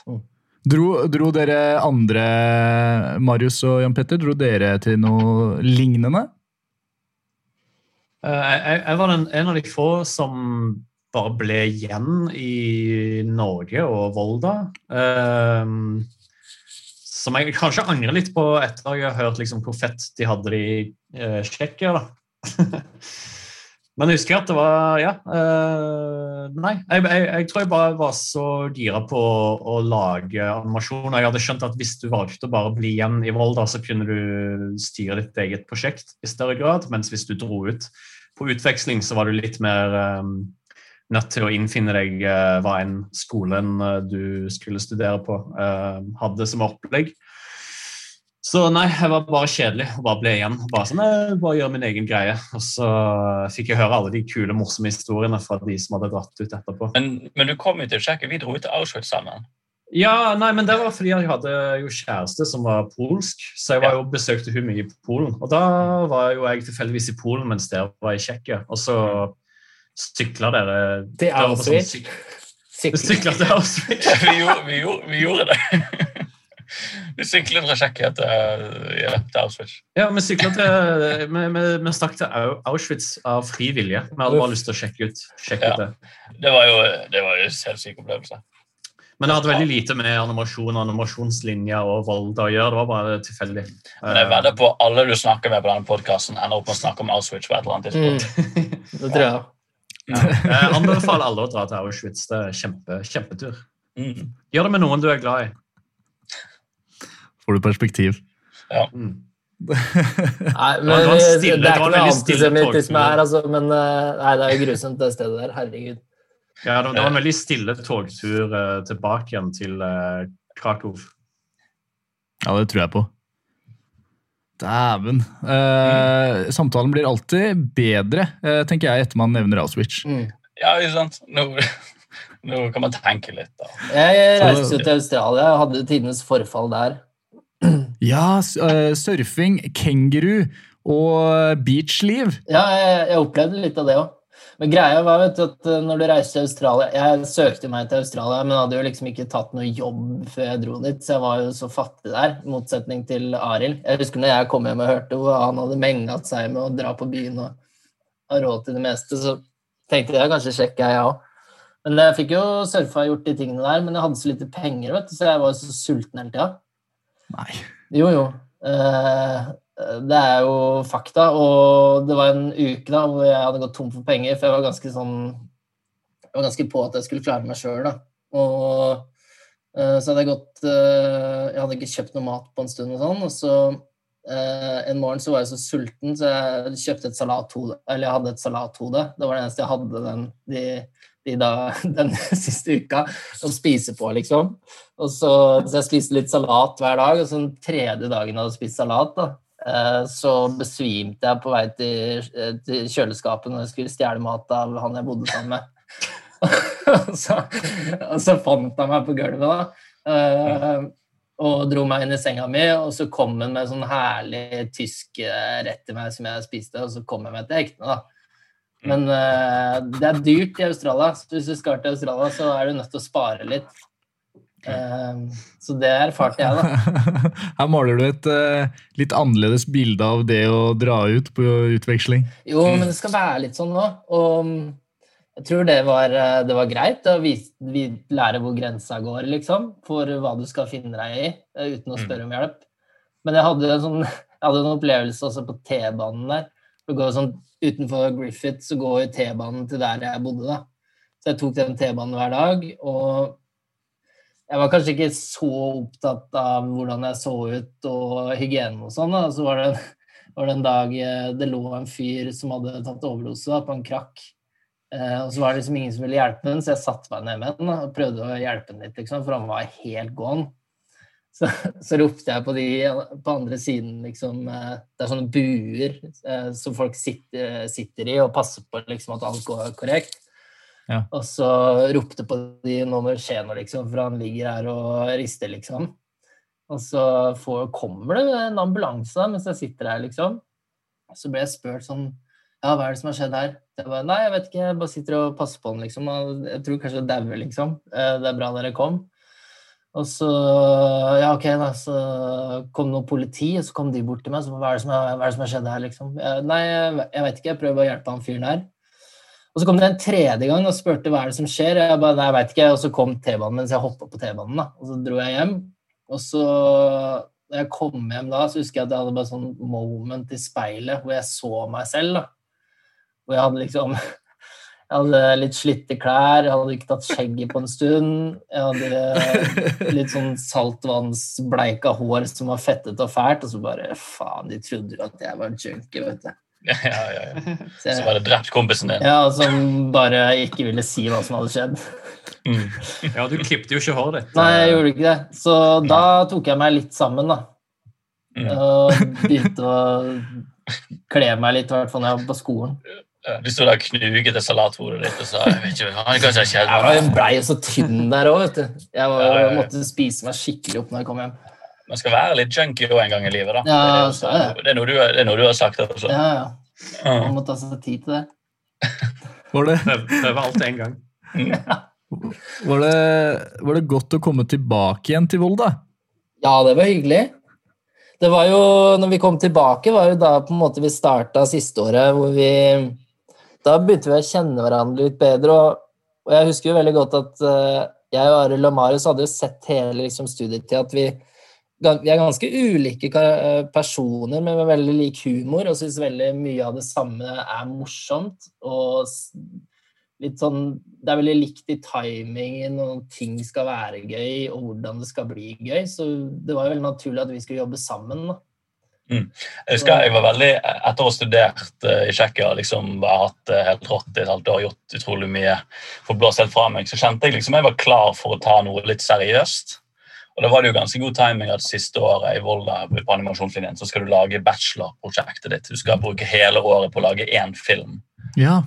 Dro, dro dere andre, Marius og Jan Petter, dro dere til noe lignende? Eh, Jeg, jeg var den, en av de få som bare ble igjen i Norge og Volda. Um, som jeg kanskje angrer litt på etter at jeg har hørt liksom hvor fett de hadde det i uh, Tsjekkia. *laughs* Men jeg husker at det var Ja. Uh, nei, jeg, jeg, jeg tror jeg bare var så gira på å, lage animasjon. Jeg hadde skjønt at hvis du valgte å bare bli igjen i Volda, så kunne du styre ditt eget prosjekt i større grad. Mens hvis du dro ut på utveksling, så var du litt mer um, nødt til å innfinne deg uh, hva enn skolen uh, du skulle studere på, hadde som opplegg. Så nei, jeg var bare kjedelig og bare ble igjen. Bare sånn, jeg bare gjør min egen greie. Og så fikk jeg høre alle de kule, morsomme historiene fra de som hadde dratt ut etterpå. Men, men du kom jo til Tsjekkia. Vi dro ut til Auschwitz sammen. Ja, nei, men det var fordi jeg hadde jo kjæreste som var polsk, så jeg var jo besøkte hun mye på Polen. Og da var jo jeg tilfeldigvis i Polen mens dere var i Tsjekkia. Og så sykla dere Til Auschwitz? sånn Auschwitz? syk- *laughs* Du sykla til Auschwitz? *laughs* vi, gjorde, vi, gjorde, vi gjorde det. *laughs* *laughs* Vi syklet fra Tsjekkia til, ja, til Auschwitz. Ja, vi sykla til vi, vi, vi stakk til Auschwitz av fri vilje. Vi hadde bare lyst til å sjekke ut, sjekke ut det. Det var jo, det var jo en helt syk opplevelse. Men det hadde veldig lite med animasjon animasjonslinjer og Volda å gjøre. Det var bare tilfeldig. Men jeg vedder på alle du snakker med på denne podkasten, ender opp med å snakke om Auschwitz på et eller annet tidspunkt. Mm, *laughs* det tror jeg. Ja. Jeg anbefaler alle å dra til Auschwitz. Det er kjempe, kjempetur. Mm. Gjør det med noen du er glad i. Får du perspektiv. Mm. *laughs* Nei, men det var stille- det er det ikke noe antisemittisme her, altså, men eh, nei, det er jo grusomt det stedet der. Herregud. Ja, det, det var en veldig stille togtur uh, tilbake igjen til uh, Krakow. Ja, det tror jeg på. Dæven. Eh, samtalen blir alltid bedre, eh, tenker jeg, etter man nevner Auschwitz. Mm. Ja, ikke sant? Nå, *laughs* nå kan man tenke litt, da. Jeg reiste jo til Australia og hadde tidenes forfall der. *clears throat* Ja, eh, surfing, kenguru og beachliv. Ja, jeg, jeg opplevde litt av det òg. Men greia var vet du, at eh, når du reiste til Australia Jeg søkte meg til Australia, men hadde jo liksom ikke tatt noe jobb før jeg dro dit, så jeg var jo så fattig der, i motsetning til Arild. Jeg husker når jeg kom hjem og hørte hvor han hadde mengat seg med å dra på byen og ha råd til det meste, så tenkte jeg kanskje sjekke jeg òg. Men jeg fikk jo surfa og gjort de tingene der, men jeg hadde så lite penger, vet du, så jeg var jo så sulten hele tida. Nei. Jo, jo. Eh, det er jo fakta. Og det var en uke da hvor jeg hadde gått tom for penger, for jeg var ganske sånn Jeg var ganske på at jeg skulle klare meg sjøl, da. Og eh, så hadde jeg gått eh, Jeg hadde ikke kjøpt noe mat på en stund og sånn, og så eh, en morgen så var jeg så sulten, så jeg kjøpte et salathode. Eller jeg hadde et salathode. Det var det eneste jeg hadde den, de, de da, *laughs* den siste uka å spise på, liksom. Og så, så jeg spiste litt salat hver dag, og så den tredje dagen jeg hadde spist salat, da, eh, så besvimte jeg på vei til, eh, til kjøleskapet når jeg skulle stjele mat av han jeg bodde sammen med. *laughs* og, så, og så fant han meg på gulvet, da. eh, og dro meg inn i senga mi, og så kom han med sånn herlig tysk rett til meg som jeg spiste, og så kom jeg med til hektene, da. Men uh, det er dyrt i Australia, så hvis du skal til Australia, så er du nødt til å spare litt. Uh, så det erfarte jeg, da. *laughs* Her maler du et uh, litt annerledes bilde av det å dra ut på utveksling. Jo, men det skal være litt sånn nå. Og mm, jeg tror det var, det var greit å vise, vi, lære hvor grensa går, liksom, for hva du skal finne deg i, uten å spørre om hjelp. Men jeg hadde en, sånn, *laughs* jeg hadde en opplevelse også på T-banen der. Det går sånn, Utenfor Griffith så går T-banen til der jeg bodde. da. Så jeg tok den T-banen hver dag. Og jeg var kanskje ikke så opptatt av hvordan jeg så ut og hygiene og sånn. Så var det, var det en dag eh, det lå en fyr som hadde tatt overdose da, på en krakk. Eh, og så var det liksom ingen som ville hjelpe ham, så jeg satte meg ned med den og prøvde å hjelpe ham litt, liksom, for han var helt gone. Så, så ropte jeg på de på andre siden, liksom eh, Det er sånne buer eh, som folk sitter, sitter i og passer på liksom, at alt går korrekt. Ja. Og så ropte på de nå må det skje noe, liksom, for han ligger her og rister, liksom. Og så får, kommer det en ambulanse mens jeg sitter her, liksom. Så ble jeg spurt sånn Ja, hva er det som har skjedd her? Jeg bare, Nei, jeg vet ikke, jeg bare sitter og passer på han, liksom. Jeg tror kanskje det dauer, liksom. Eh, Det er bra dere kom. Og så Ja, ok, da. Så kom noe politi, og så kom de bort til meg. Så hva er det som har, skjedd her, liksom? Jeg, nei, jeg vet ikke. Jeg prøver å hjelpe han fyren her. Og så kom det en tredje gang og spurte hva er det som skjer. Jeg bare, nei, jeg vet ikke. Og så kom T-banen mens jeg hoppa på T-banen. da. Og så dro jeg hjem. Og så da jeg kom hjem da, så husker jeg at jeg hadde bare sånn moment i speilet hvor jeg så meg selv. da. Hvor jeg hadde liksom Jeg hadde litt slitte klær, jeg hadde ikke tatt skjegget på en stund. Jeg hadde litt sånn saltvannsbleika hår som var fettet og fælt. Og så bare Faen, de trodde at jeg var junkie, vet du. Ja, ja, ja. *laughs* Så Så var det drept kompisen din. ja, Som bare ikke ville si hva som hadde skjedd. Mm. Ja, du klippte jo ikke håret ditt. Nei, jeg gjorde ikke det. Så da tok jeg meg litt sammen, da. Mm. Og begynte å kle meg litt, i hvert fall når jeg var på skolen. Du sto der og knuget det salathodet ditt og sa jeg vet ikke, hva som har skjedd. Jeg var jo blei så tynn der òg, vet du. Jeg var, ja. måtte spise meg skikkelig opp når jeg kom hjem. Man skal være litt junkie òg en gang i livet. da. Ja, det, er også, jeg. det, er noe du, det er noe du har sagt. også. Ja, ja. Ja. Man må ta seg tid til det. *laughs* Var det, Prøv, prøv alt en gang. *laughs* var, det, var det godt å komme tilbake igjen til Volda? Ja, det var hyggelig. Det var jo, når vi kom tilbake, var jo da på en måte vi starta siste året, hvor vi Da begynte vi å kjenne hverandre litt bedre, og, og jeg husker jo veldig godt at uh, jeg og Arild og Marius hadde jo sett hele liksom, studietida at vi vi er ganske ulike eh, personer, men med veldig lik humor, og syns veldig mye av det samme er morsomt. Og litt sånn Det er veldig likt i timingen, og ting skal være gøy, og hvordan det skal bli gøy. Så det var jo veldig naturlig at vi skulle jobbe sammen. Da. Jeg husker jeg var veldig, Etter å ha studert eh, i Tsjekkia liksom bare hatt det helt rått i et halvt år, gjort utrolig mye, fått blåst helt fra meg, så kjente jeg liksom jeg var klar for å ta noe litt seriøst. Og da var det jo ganske god timing at siste året i Volda på animasjonslinjen så skal du lage bachelorprosjektet ditt. Du skal bruke hele året på å lage én film. Ja.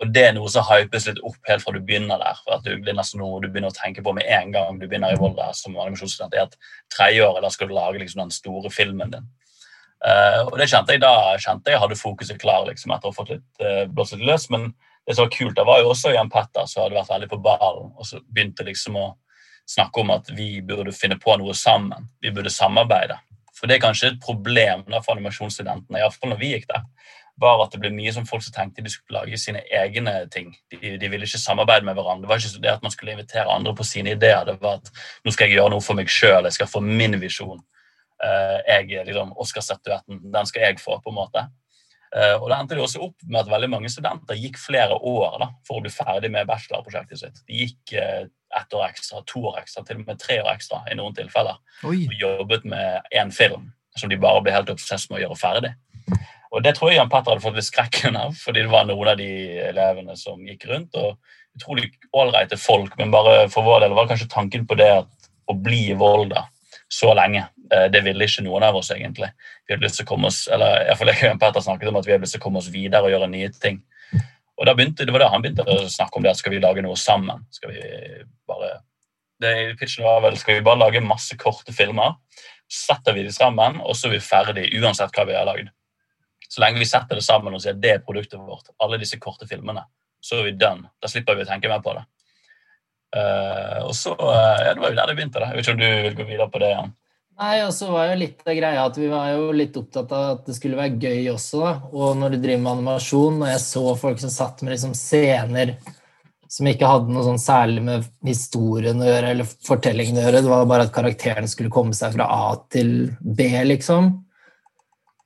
Og det er noe som hypes litt opp helt fra du begynner der. for at du, Det er nesten noe du begynner å tenke på med en gang du begynner i Volda som animasjonsstudent. er at Tredjeåret da skal du lage liksom den store filmen din. Eh, og det kjente jeg da kjente jeg hadde fokuset klar liksom, etter å ha fått litt uh, blåst løs. Men det som var kult, det var jo også Jan Petter som hadde vært veldig på ballen. Og så begynte liksom å snakke om at vi burde finne på noe sammen. Vi burde samarbeide. For det er kanskje et problem da for animasjonsstudentene, iallfall når vi gikk der, var at det ble mye som folk som tenkte de skulle lage sine egne ting. De, de ville ikke samarbeide med hverandre. Det var ikke det at man skulle invitere andre på sine ideer. Det var at nå skal jeg gjøre noe for meg sjøl, jeg skal få min visjon. Eh, jeg liksom Oscar-statuetten, den skal jeg få, på en måte. Eh, og det endte jo også opp med at veldig mange studenter gikk flere år da, for å bli ferdig med bachelorprosjektet sitt. De gikk eh, ett år ekstra, to år ekstra, til og med tre år ekstra i noen tilfeller. Oi. Og jobbet med én film som de bare ble helt obsess med å gjøre ferdig. Og det tror jeg Jan Petter hadde fått litt skrekken av, fordi det var noen av de elevene som gikk rundt. og Utrolig ålreite folk, men bare for vår del var kanskje tanken på det at å bli i Volda så lenge. Eh, Det ville ikke noen av oss, egentlig. Vi hadde lyst til å komme oss, eller iallfall jeg og Petter snakket om at vi hadde lyst til å komme oss videre og gjøre nye ting. Og begynte, Det var da han begynte å snakke om det at skal vi lage noe sammen. Skal vi bare det, Pitchen var vel skal vi bare lage masse korte filmer. Setter vi de sammen, og så er vi ferdig uansett hva vi har lagd. Så lenge vi setter det sammen og sier det er produktet vårt, alle disse korte filmene, så er vi done. Da slipper vi å tenke mer på det. Uh, og så, uh, ja, Det var jo der det begynte. da. Jeg vet ikke om du vil gå videre på det igjen? Nei, og så var jo litt av greia at vi var jo litt opptatt av at det skulle være gøy også, da. Og når du driver med animasjon, og jeg så folk som satt med liksom scener som ikke hadde noe sånn særlig med historien å gjøre, eller fortellingen å gjøre, det var bare at karakteren skulle komme seg fra A til B, liksom.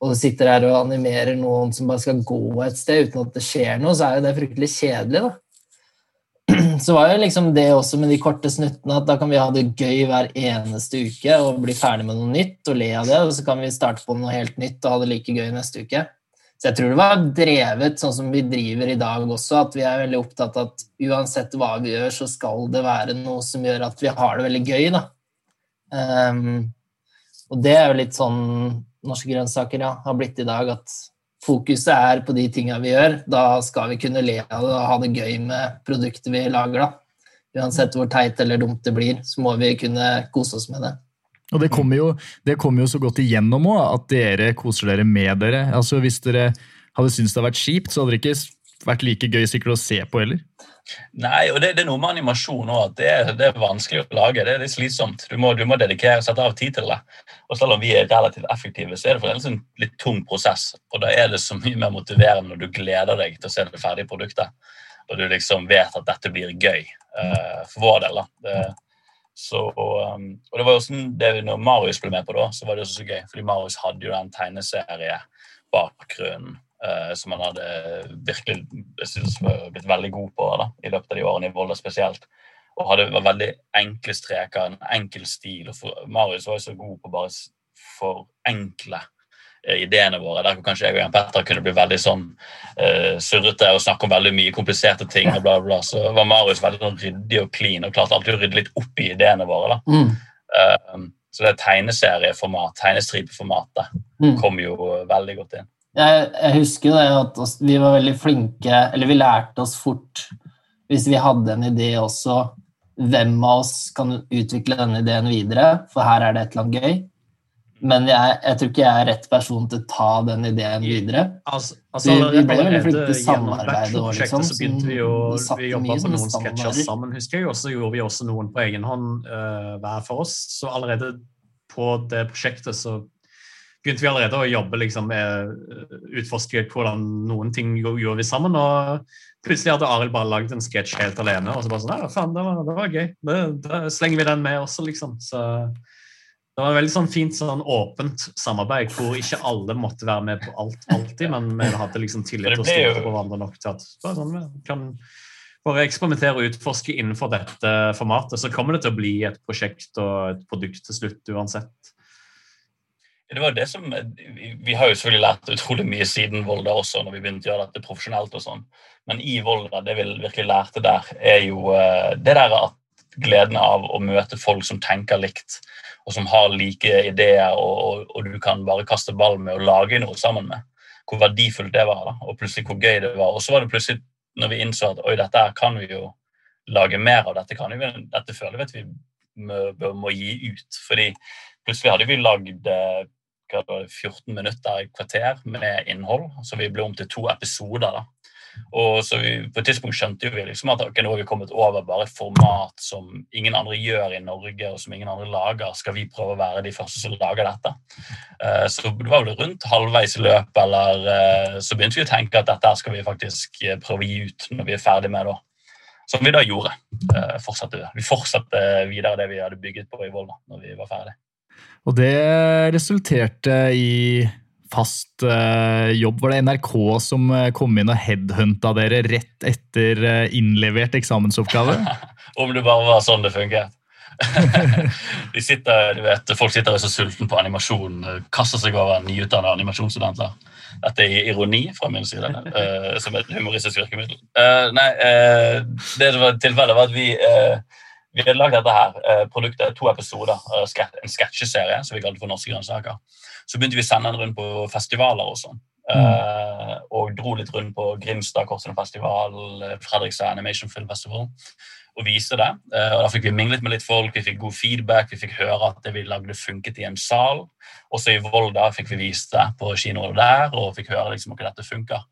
Og du sitter her og animerer noen som bare skal gå et sted uten at det skjer noe, så er jo det fryktelig kjedelig, da *clears throat* så var jo liksom det også med de korte snuttene at da kan vi ha det gøy hver eneste uke og bli ferdig med noe nytt og le av det, og så kan vi starte på noe helt nytt og ha det like gøy neste uke. Så jeg tror det var drevet sånn som vi driver i dag også, at vi er veldig opptatt av at uansett hva vi gjør, så skal det være noe som gjør at vi har det veldig gøy, da. Um, og det er jo litt sånn norske grønnsaker ja, har blitt i dag, at fokuset er på de tinga vi gjør. Da skal vi kunne le av det og ha det gøy med produktet vi lager, da. Uansett hvor teit eller dumt det blir, så må vi kunne kose oss med det. Og det kommer jo, det kommer jo så godt igjennom òg, at dere koser dere med dere. Altså Hvis dere hadde syntes det hadde vært kjipt, så hadde dere ikke vært like gøy sikkert å se på heller. Nei, og det, det er noe med animasjon òg, det, er- det er vanskelig å lage. Det er litt slitsomt. Du må, du må dedikere, sette av tid til det. Og selv om vi er relativt effektive, så er det fremdeles en litt tung prosess. Og da er det så mye mer motiverende når du gleder deg til å se det ferdige produktet. Og du liksom vet at dette blir gøy. Uh, for vår del, da. Det, så, og, og det var jo sånn, det, når Marius ble med på det, så var det også så gøy. Fordi Marius hadde jo den tegneseriebakgrunnen som han hadde virkelig jeg synes, blitt veldig god på da, i løpet av de årene i Volda spesielt. Og hadde var veldig enkle streker, en enkel stil. og Marius var jo så god på bare forenkle eh, ideene våre. Der kanskje jeg og Jan Petter kunne bli veldig sånn uh, surrete og snakke om veldig mye kompliserte ting. og bla bla bla, Så var Marius veldig sånn ryddig og clean og klarte alltid å rydde litt opp i ideene våre. da. Mm. Uh, så det tegneserieformat, tegnestripeformatet, Mm. kom jo veldig godt inn. Jeg, jeg husker det at vi var veldig flinke, eller vi lærte oss fort, hvis vi hadde en idé også, hvem av oss kan utvikle denne ideen videre, for her er det et eller annet gøy. Men jeg, jeg tror ikke jeg er rett person til å ta den ideen videre. Altså, Vi- vi ble veldig flinke til gjennom samarbeid bachelorprosjektet liksom, så begynte vi jo vi jobba på noen sketsjer sammen, husker jeg. Og så gjorde vi også noen på egen hånd uh, hver for oss. Så allerede på det prosjektet så begynte vi allerede å jobbe liksom med utforske hvordan noen ting gjorde vi sammen. og Plutselig hadde Arild bare lagd en sketsj helt alene. og så bare sånn, ja, faen, det var, det var gøy. Det, da slenger vi den med også, liksom. Så det var veldig sånn fint sånn åpent samarbeid hvor ikke alle måtte være med på alt alltid, men vi hadde liksom tillit til og jo- stolte på hverandre nok til at bare sånn, vi kan bare eksperimentere og utforske innenfor dette formatet. Så kommer det til å bli et prosjekt og et produkt til slutt uansett. Det var det som, vi, har jo selvfølgelig lært utrolig mye siden Volda også, når vi begynte å gjøre dette profesjonelt. og sånn. Men i Volda, det vi virkelig lærte der, er jo eh, det der at gleden av å møte folk som tenker likt, og som har like ideer, og, og, og du kan bare kaste ball med og lage noe sammen med. Hvor verdifullt det var, da, og plutselig hvor gøy det var. Og så var det plutselig, når vi innså at oi, dette her kan vi jo lage mer av, dette kan vi, dette føler vi at vi må, må gi ut. Fordi plutselig hadde vi lagd det, 14 minutter i kvarter med innhold. Så vi ble om til to episoder. da. Og så vi, På et tidspunkt skjønte vi liksom at okay, nå har vi kommet over bare et format som ingen andre gjør i Norge, og som ingen andre lager. Skal vi prøve å være de første som lager dette? Eh, så det var vel rundt halvveis i løpet, eller eh, så begynte vi å tenke at dette skal vi faktisk eh, prøve å gi ut når vi er ferdig med det. Som vi da gjorde. Fortsatte, vi fortsatte videre det vi hadde bygget på i Volda når vi var ferdig. Og det resulterte i fast eh, jobb. Var det NRK som eh, kom inn og headhunta dere rett etter eh, innlevert eksamensoppgave? *laughs* Om det bare var sånn det funket. *laughs* De sitter, du vet, folk sitter og er så sultne på animasjon, kaster seg over nyutdannede animasjonsstudenter. Dette er ironi fra min side, som et humoristisk virkemiddel. Nei, det som var tilfellet, var at vi vi hadde lagd dette her, eh, produktet, to episoder, eh, en sketsjeserie som vi kalte for Norske grønnsaker. Så begynte vi å sende den rundt på festivaler og sånn. Eh, og dro litt rundt på Grimstad Kortfilmfestival, Festival, Fredrikstad Animation Film Festival, og viste det. Og Da fikk vi minglet med litt folk, vi fikk god feedback, vi fikk høre at det vi lagde funket i en sal. Også i Volda fikk vi vist det på kinoer der, og fikk høre liksom at dette funker.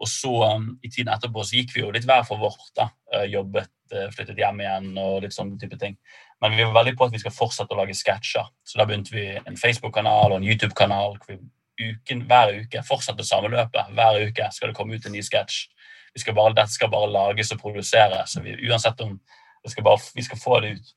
Og så um, I tiden etterpå så gikk vi jo litt hver for vårt. da, Jobbet, flyttet hjem igjen og litt sånne type ting. Men vi var veldig på at vi skal fortsette å lage sketsjer. Så da begynte vi en Facebook-kanal og en YouTube-kanal. Hver uke fortsetter samme løpet. Hver uke skal det komme ut en ny sketsj. Dette skal bare lages og produseres. vi, Uansett om skal bare, vi skal få det ut.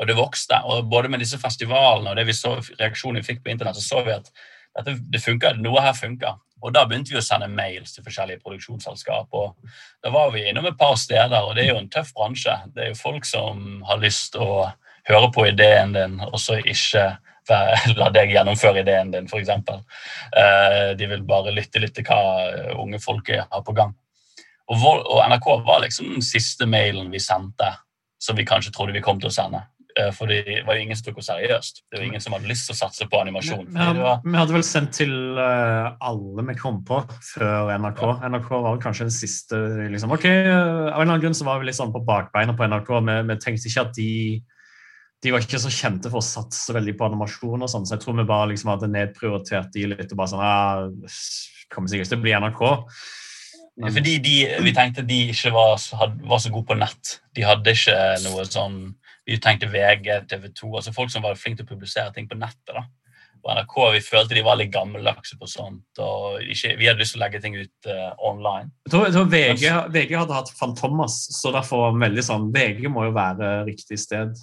Og det vokste. og Både med disse festivalene og det vi så, reaksjonen vi fikk på internett, så så vi at dette, det funker, noe her funker. Og da begynte vi å sende mails til forskjellige produksjonsselskap. og Da var vi innom et par steder, og det er jo en tøff bransje. Det er jo folk som har lyst til å høre på ideen din, og så ikke *laughs* la deg gjennomføre ideen din, f.eks. Eh, de vil bare lytte litt til hva unge folk er- har på gang. Og NRK var liksom den siste mailen vi sendte som vi kanskje trodde vi kom til å sende. Eh, For det var jo ingen som tok oss seriøst. Det var ingen som hadde lyst til å satse på animasjon. Vi hadde, var, vi hadde vel sendt til eh, alle vi kom på før NRK. NRK var vel kanskje den siste liksom, ok, eh, Av en eller annen grunn så var vi litt sånn på bakbeina på NRK. Vi, vi tenkte ikke at de de var ikke så kjente for å satse veldig på animasjon, og sånn, så jeg tror vi bare liksom hadde nedprioritert de litt. og bare sånn, ja, kommer sikkert til å bli NRK. Men- fordi de, vi tenkte de ikke var, var så gode på nett. De hadde ikke noe sånn Vi tenkte VG, TV 2 altså Folk som var flinke til å publisere ting på nettet. da. Og NRK vi følte de var litt gammeldagse på sånt. og ikke, Vi hadde lyst til å legge ting ut uh, online. Jeg tror, jeg tror VG, VG hadde hatt Fantomas, så derfor var veldig sånn VG må jo være riktig sted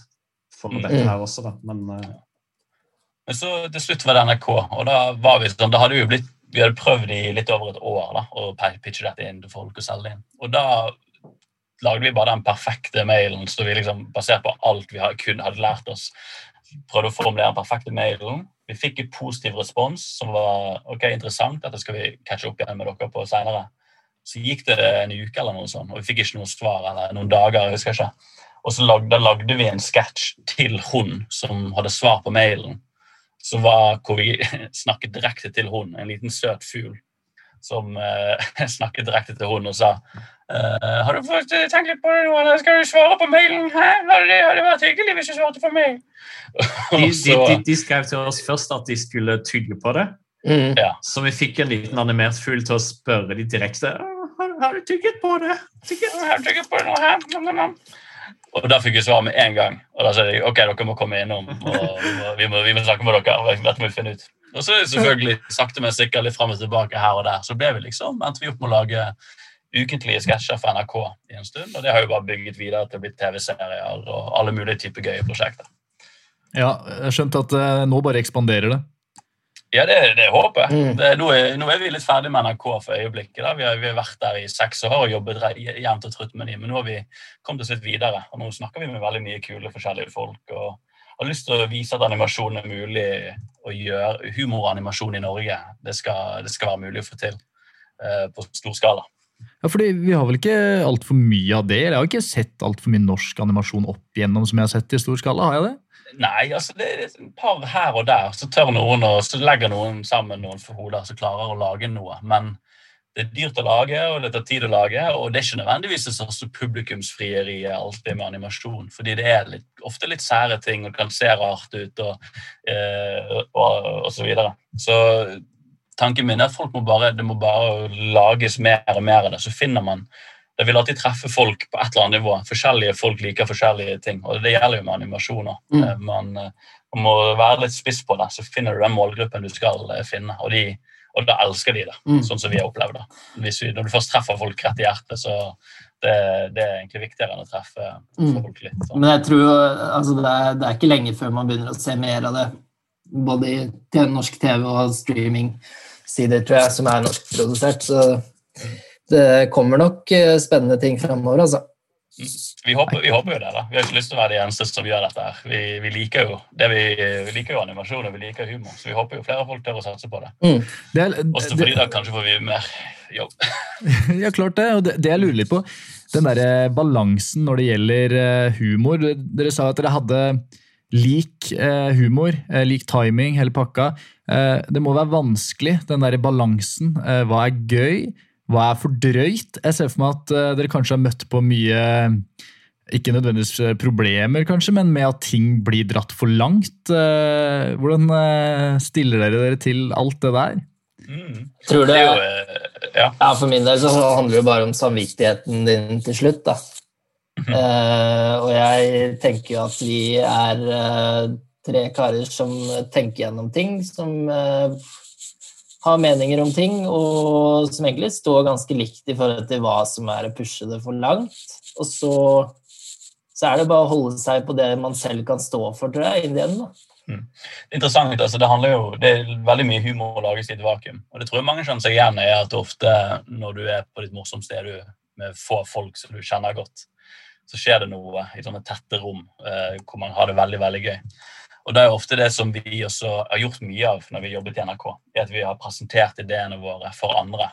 for Mm. dette her også, da. Men uh... Men så til slutt var det NRK, og da var vi sånn, da hadde vi jo blitt vi hadde prøvd i litt over et år da, å pitche dette inn til folk og selge det inn. Og da lagde vi bare den perfekte mailen så vi liksom, basert på alt vi kun hadde lært oss. Prøvde å formulere den perfekte mailen. Vi fikk en positiv respons som var ok, interessant. Dette skal vi catche opp igjen med dere på senere. Så gikk det en uke eller noe sånt, og vi fikk ikke noe svar. eller noen dager, jeg husker ikke. Og så lagde, lagde vi en sketsj til hun som hadde svar på mailen som var hvor vi *laughs* snakket direkte til hun, en liten søt fugl som eh, *laughs* snakket direkte til hun og sa Uh, Har du fått eh, tenkt litt på det nå, skal du svare på mailen? Hæ? Hadde det hadde vært hyggelig hvis du svarte for meg. *laughs* de, de, de, de skrev til oss først at de skulle tygge på det, Mm. så vi fikk en liten animert fugl til å spørre de direkte har, har du tygget på det? Tygget? du tygget på det nå, hæ? Nam, nam, nam». Og da fikk vi svar med en gang. Og da sa de ok, dere må komme innom. og Vi må, vi må, snakke med dere. Dette må vi finne ut. Og så selvfølgelig sakte, men sikkert litt fram og tilbake her og der. Så ble vi liksom, endte vi opp med å lage ukentlige sketsjer for NRK i en stund. Og det har jo bare bygget videre til å bli TV-serier og alle mulige typer gøye prosjekter. Ja, jeg skjønte at eh, nå bare ekspanderer det. Ja, det, det håper jeg. Mm. Det, nå, er, nå er vi litt ferdig med NRK for øyeblikket. Da. Vi, har, vi har vært der i seks år og jobbet jevnt og trutt med dem. Men nå har vi kommet oss litt videre, og nå snakker vi med veldig mye kule forskjellige folk. og har lyst til å vise at animasjon er mulig å gjøre. Humoranimasjon i Norge det skal, det skal være mulig å få til uh, på stor skala. Ja, fordi Vi har vel ikke altfor mye av det? eller Jeg har ikke sett altfor mye norsk animasjon opp igjennom som jeg har sett i stor skala. har jeg det? Nei, altså det er et par her og der. Så tør noen, og så legger noen sammen noen for hoder som klarer å lage noe. Men det er dyrt å lage, og det tar tid å lage, og det er ikke nødvendigvis det største publikumsfrieriet alltid med animasjon. Fordi det er litt, ofte litt sære ting, og det kan se rart ut, og, eh, og, og så videre. Så tanken min er at folk må bare, det må bare lages mer og mer av det. Så finner man det vil alltid treffe folk på et eller annet nivå. Forskjellige folk liker forskjellige ting. og Det gjelder jo med animasjoner. Mm. Eh, Man, eh, man må være litt spiss på det, så finner du den målgruppen du skal eh, finne. Og, de, og da elsker de det, Mm. sånn som vi har opplevd det. Når du først treffer folk rett i hjertet, så det, det er egentlig viktigere enn å treffe Mm. folk litt. Så. Men jeg tror altså det, er, det er ikke lenge før man begynner å se mer av det både i TV, norsk TV og streaming-sider, tror jeg, som er norskprodusert. Så det kommer nok eh, spennende ting framover, altså. Vi håper, vi håper jo det. da. Vi har ikke lyst til å være de eneste som gjør dette. her. Vi, vi liker jo det vi, vi liker jo animasjon og vi liker humor, så vi håper jo flere folk tør å satse på det. Mm. Det er, Også det, fordi da kanskje får vi mer jobb. *laughs* ja, klart det. Og det, det jeg lurer litt på, den derre balansen når det gjelder eh, humor. Dere sa at dere hadde lik eh, humor, lik timing, hele pakka. Eh, det må være vanskelig, den derre balansen. Hva er gøy? Hva er for drøyt? Jeg ser for meg at eh, dere kanskje har møtt på mye ikke nødvendigvis eh, problemer, kanskje, men med at ting blir dratt for langt. Eh, Hvordan eh, stiller dere dere til alt det der? Mm. Tror Det det, er jo, eh, ja. ja, For min del så handler det bare om samvittigheten din til slutt, da. Uh, og jeg tenker jo at vi er uh, tre karer som tenker gjennom ting, som eh, har meninger om ting, og som egentlig står ganske likt i forhold til hva som er å pushe det for langt. Og så, så er det bare å holde seg på det man selv kan stå for, tror jeg, inn den. da. interessant. altså Det handler jo, det er veldig mye humor å lages i et vakuum. Og det tror jeg mange kjenner seg igjen i, at ofte når du er på ditt morsomste du med få folk som du kjenner godt, så skjer det noe i sånne tette rom eh, hvor man har det veldig veldig gøy. Og Det er ofte det som vi også har gjort mye av når vi jobbet i NRK. er At vi har presentert ideene våre for andre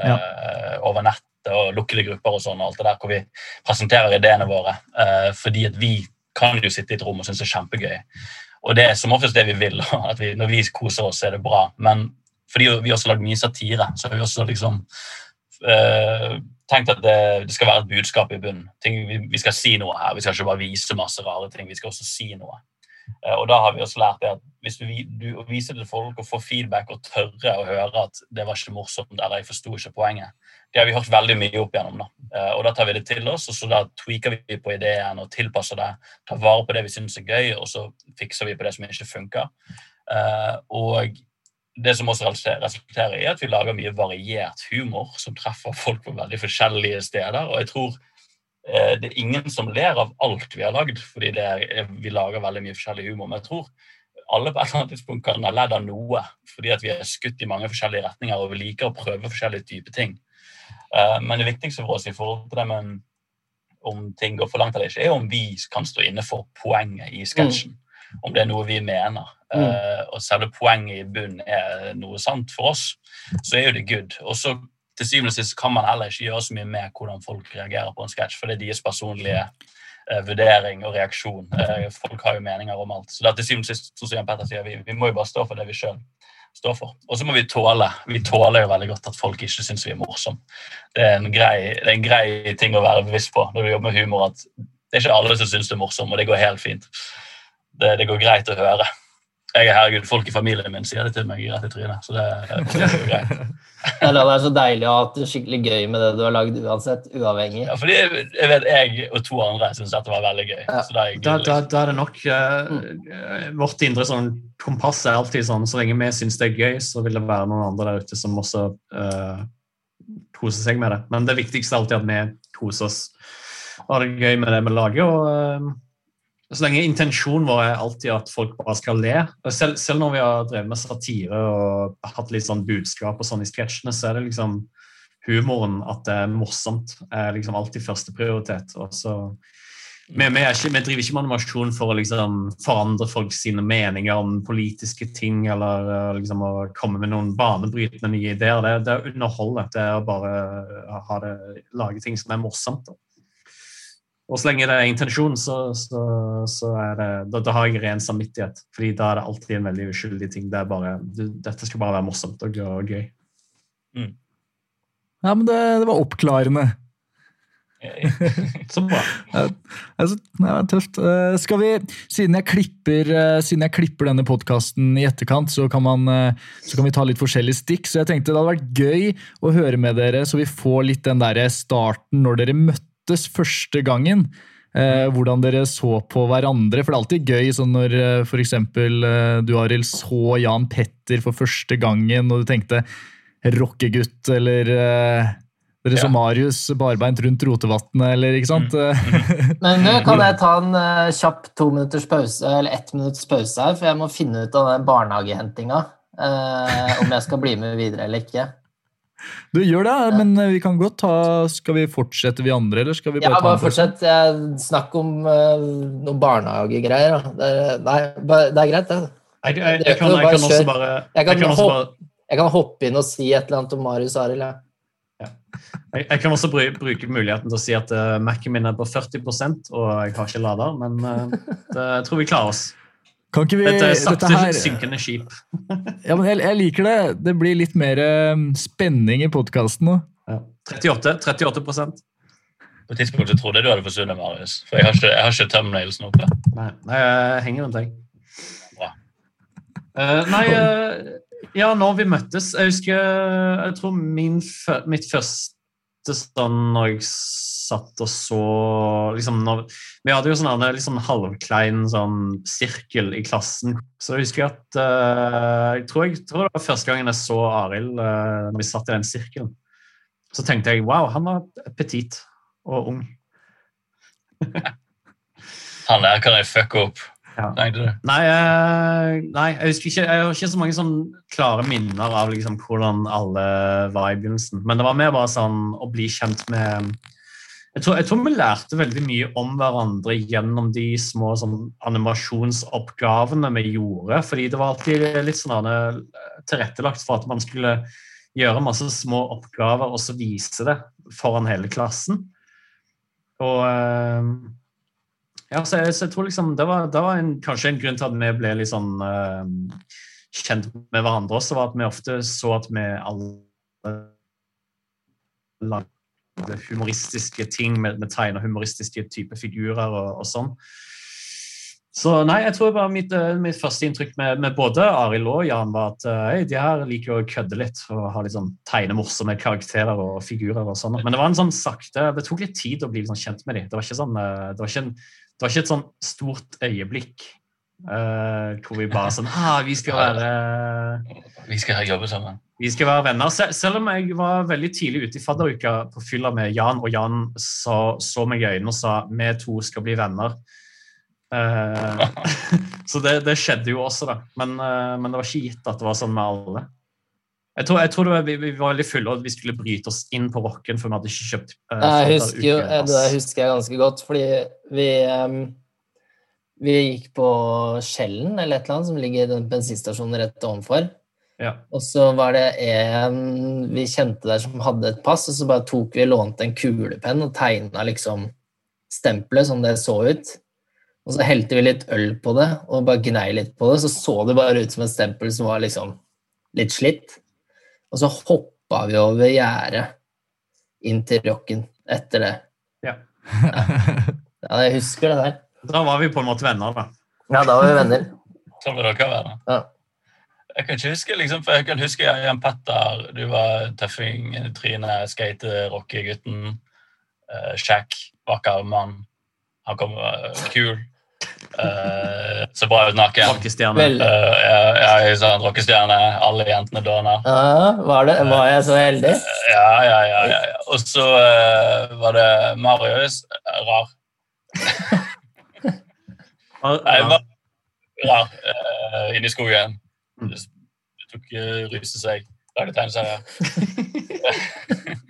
eh, over nettet og lukkede grupper og sånn. alt det der, Hvor vi presenterer ideene våre. Uh, fordi at vi kan jo sitte i et rom og synes det er kjempegøy. Og det er som oftest det vi vil. *laughs* at vi, Når vi koser oss, er det bra. Men fordi vi også har lagd mye satire, så har vi også liksom uh, tenkt at det, det skal være et budskap i bunnen. Ting, vi, vi skal si noe her. Vi skal ikke bare vise masse rare ting, vi skal også si noe. Eh, og da har vi også lært det at hvis du, du viser til folk og får feedback og tørre å høre at det var ikke morsomt eller jeg forsto ikke poenget, det har vi hørt veldig mye opp igjennom. da. Eh, og da tar vi det til oss, og så da tweaker vi på ideen og tilpasser det. Tar vare på det vi syns er gøy, og så fikser vi på det som ikke funker. Eh, og det som også resulterer i at vi lager mye variert humor som treffer folk på veldig forskjellige steder. Og jeg tror det er ingen som ler av alt vi har lagd, fordi det er, vi lager veldig mye forskjellig humor. Men jeg tror alle på et eller annet tidspunkt kan ha ledd av noe, fordi vi er skutt i mange forskjellige retninger og vi liker å prøve forskjellige typer ting. Eh, men det viktigste for oss i forhold til det med om ting går for langt eller ikke, er om vi kan stå inne for poenget i sketsjen. Om det er noe vi mener. Mm. Eh, og selve poenget i bunnen er noe sant for oss, så er jo det good. Og så til syvende og sist kan man heller ikke gjøre så mye med hvordan folk reagerer på en sketsj, for det er deres personlige eh, vurdering og reaksjon. Eh, folk har jo meninger om alt. Så det er til syvende og sist, som Jan Petter sier, vi, vi må jo bare stå for det vi sjøl står for. Og så må vi tåle vi tåler jo veldig godt at folk ikke syns vi er morsomme. Det det er en grei ting å være bevisst på når du jobber med humor, at det er ikke alle som syns du er morsom, og det går helt fint. Det, det går greit å høre. Jeg er herregud, Folk i familien min sier det til meg rett i trynet. så det, det er jo *laughs* greit. Eller det er så deilig å ha hatt det skikkelig gøy med det du har lagd uansett, uavhengig. Ja, fordi jeg, jeg vet jeg og to andre syns dette var veldig gøy. Ja. Så da er gøy. Da, da, liksom- da er det nok uh, Vårt indre sånn kompass er alltid sånn så lenge vi syns det er gøy, så vil det være noen andre der ute som også uh, koser seg med det. Men det viktigste er alltid at vi koser oss og har det gøy med det vi lager. og eh, så lenge intensjonen vår er alltid at folk bare skal le. Selv, selv når vi har drevet med satire og hatt litt sånn budskap og sånn i sketsjene, så er det liksom humoren, at det er morsomt, er liksom alltid førsteprioritet. Vi, vi, ikke, vi driver ikke med animasjon for å liksom forandre folk sine meninger om politiske ting eller uh, liksom å komme med noen banebrytende nye ideer. Det, det er å underholde. Det er å bare det, lage ting som er morsomt. Da. Og så lenge det er intensjon, så, så, så er det, da, da har jeg ren samvittighet. fordi da er det alltid en veldig uskyldig ting. Det er bare, du, dette skal bare være morsomt og, og gøy. Ja, men det, det var oppklarende. *laughs* Så bra. Altså, det var tøft. Eh, skal vi, siden jeg klipper, eh, siden jeg klipper denne podkasten i etterkant, så kan, man, eh, så kan vi ta litt forskjellige stikk. Så jeg tenkte det hadde vært gøy å høre med dere, så vi får litt den der starten når dere møttes første gangen. Eh, hvordan dere så på hverandre. For det er alltid gøy sånn når eh, for eksempel eh, du, Arild, så Jan Petter for første gangen, og du tenkte rockegutt, eller eh, Dere Ja. så Marius barbeint rundt Rotevatnet, eller ikke sant? *laughs* Men nå kan jeg ta en uh, kjapp to minutters pause, eller ett minutts pause her, for jeg må finne ut av den barnehagehentinga. Uh, om jeg skal bli med videre eller ikke. Du gjør det, men eh, vi kan godt ta Skal vi fortsette, vi andre, eller skal vi Ja, bare ta bare fortsett. Snakk om uh, noen barnehagegreier. Det er, nei, det er greit, det. Jeg, jeg, jeg, kan, jeg kan også bare Jeg kan kan hoppe- kan hoppe inn og si et eller annet om Marius og Arild. Ja. Jeg, jeg kan også bru- bruke muligheten til å si at uh, Mac-en min er på 40% og jeg har ikke lader, men uh, det, jeg tror vi klarer oss. Kan ikke vi Dette er Dette sakte her synkende skip. *laughs* Ja, men jeg, jeg liker det. Det blir litt mer um, spenning i podkasten nå. Ja. 38, 38% På et tidspunkt så trodde jeg du hadde forsvunnet, Marius. For jeg har ikke, jeg har ikke thumbnailsen oppe. Nei, nei, jeg henger rundt deg. Bra. Uh, nei, uh, ja, når vi møttes Jeg husker Jeg tror min, mitt første sånn når jeg satt og så liksom når, Vi hadde jo sånn sånn halvklein sånn sirkel i klassen. Så jeg husker at uh, jeg, tror jeg tror det var første gangen jeg så Arild uh, når vi satt i den sirkelen. Så tenkte jeg wow, han var petit og ung. *laughs* Han der kan jeg fucke opp. Ja. Nei, eh, nei, jeg husker ikke Jeg har ikke så mange sånn klare minner av liksom hvordan alle var i begynnelsen. Men det var mer bare sånn å bli kjent med Jeg tror, jeg tror vi lærte veldig mye om hverandre gjennom de små sånn, animasjonsoppgavene vi gjorde. Fordi det var alltid litt sånn eh, tilrettelagt for at man skulle gjøre masse små oppgaver og så vise det foran hele klassen. Og eh, ja, så jeg, så jeg tror liksom det var, det var en, kanskje en grunn til at vi ble litt sånn uh, kjent med hverandre også, var at vi ofte så at vi alle lagde humoristiske ting, med tegn og humoristiske typer figurer og, og sånn. Så nei, jeg tror bare mitt, eh, mitt første inntrykk med, med både Arild og Jan var at hey, de her liker å kødde litt og ha litt sånn tegne morsomme karakterer og figurer. og sånn. Men det var en sånn sakte, det tok litt tid å bli sånn kjent med dem. Det var ikke sånn, eh, det det var ikke et sånn stort øyeblikk uh, hvor vi bare sånn ah, vi skal være Vi skal jobbe sammen. Vi skal være venner. Sel selv om jeg var veldig tidlig ute i fadderuka på fylla med Jan, og Jan så, så meg i øynene og sa vi to skal bli venner. Uh, *laughs* så det, det skjedde jo også, da. Men, uh, men det var ikke gitt at det var sånn med alle. Jeg tror, jeg tror det var, vi, vi var veldig fulle, og vi skulle bryte oss inn på rocken, for vi hadde ikke kjøpt uh, Jeg husker jo, det husker jeg ganske godt, fordi vi um vi gikk på Skjellen eller et eller annet som ligger i den bensinstasjonen rett ovenfor. Ja. Og så var det en vi kjente der som hadde et pass, og så bare tok vi lånte en kulepenn og tegna liksom stempelet som det så ut. Og så helte vi litt øl på det og bare gnei litt på det, så så det bare ut som et stempel som var liksom litt slitt. Og så hoppa vi over gjerdet inn til rocken etter det. Ja. *laughs* Ja, jeg husker det der. Da var vi på en måte venner, da. Ja, da var vi venner. Som dere være. Ja. Jeg kan ikke huske, liksom, for jeg kan huske Jan Petter, du var tøffing, Trine, skate, rockegutten. Uh, Shack, vakker mann. Han kom uh, kul. Uh, så bra ut naken. Rockestjerne. Uh, ja, ja, sånn rockestjerne. Alle jentene dåner. ja, var, det, var jeg så heldig? Ja, ja, ja. ja, ja. Og så uh, var det Marius. *laughs* Rar. Nei, rar. Uh, Inni skogen. Mm. Du tok uh, ryste seg. Lagde tegneserier. *laughs*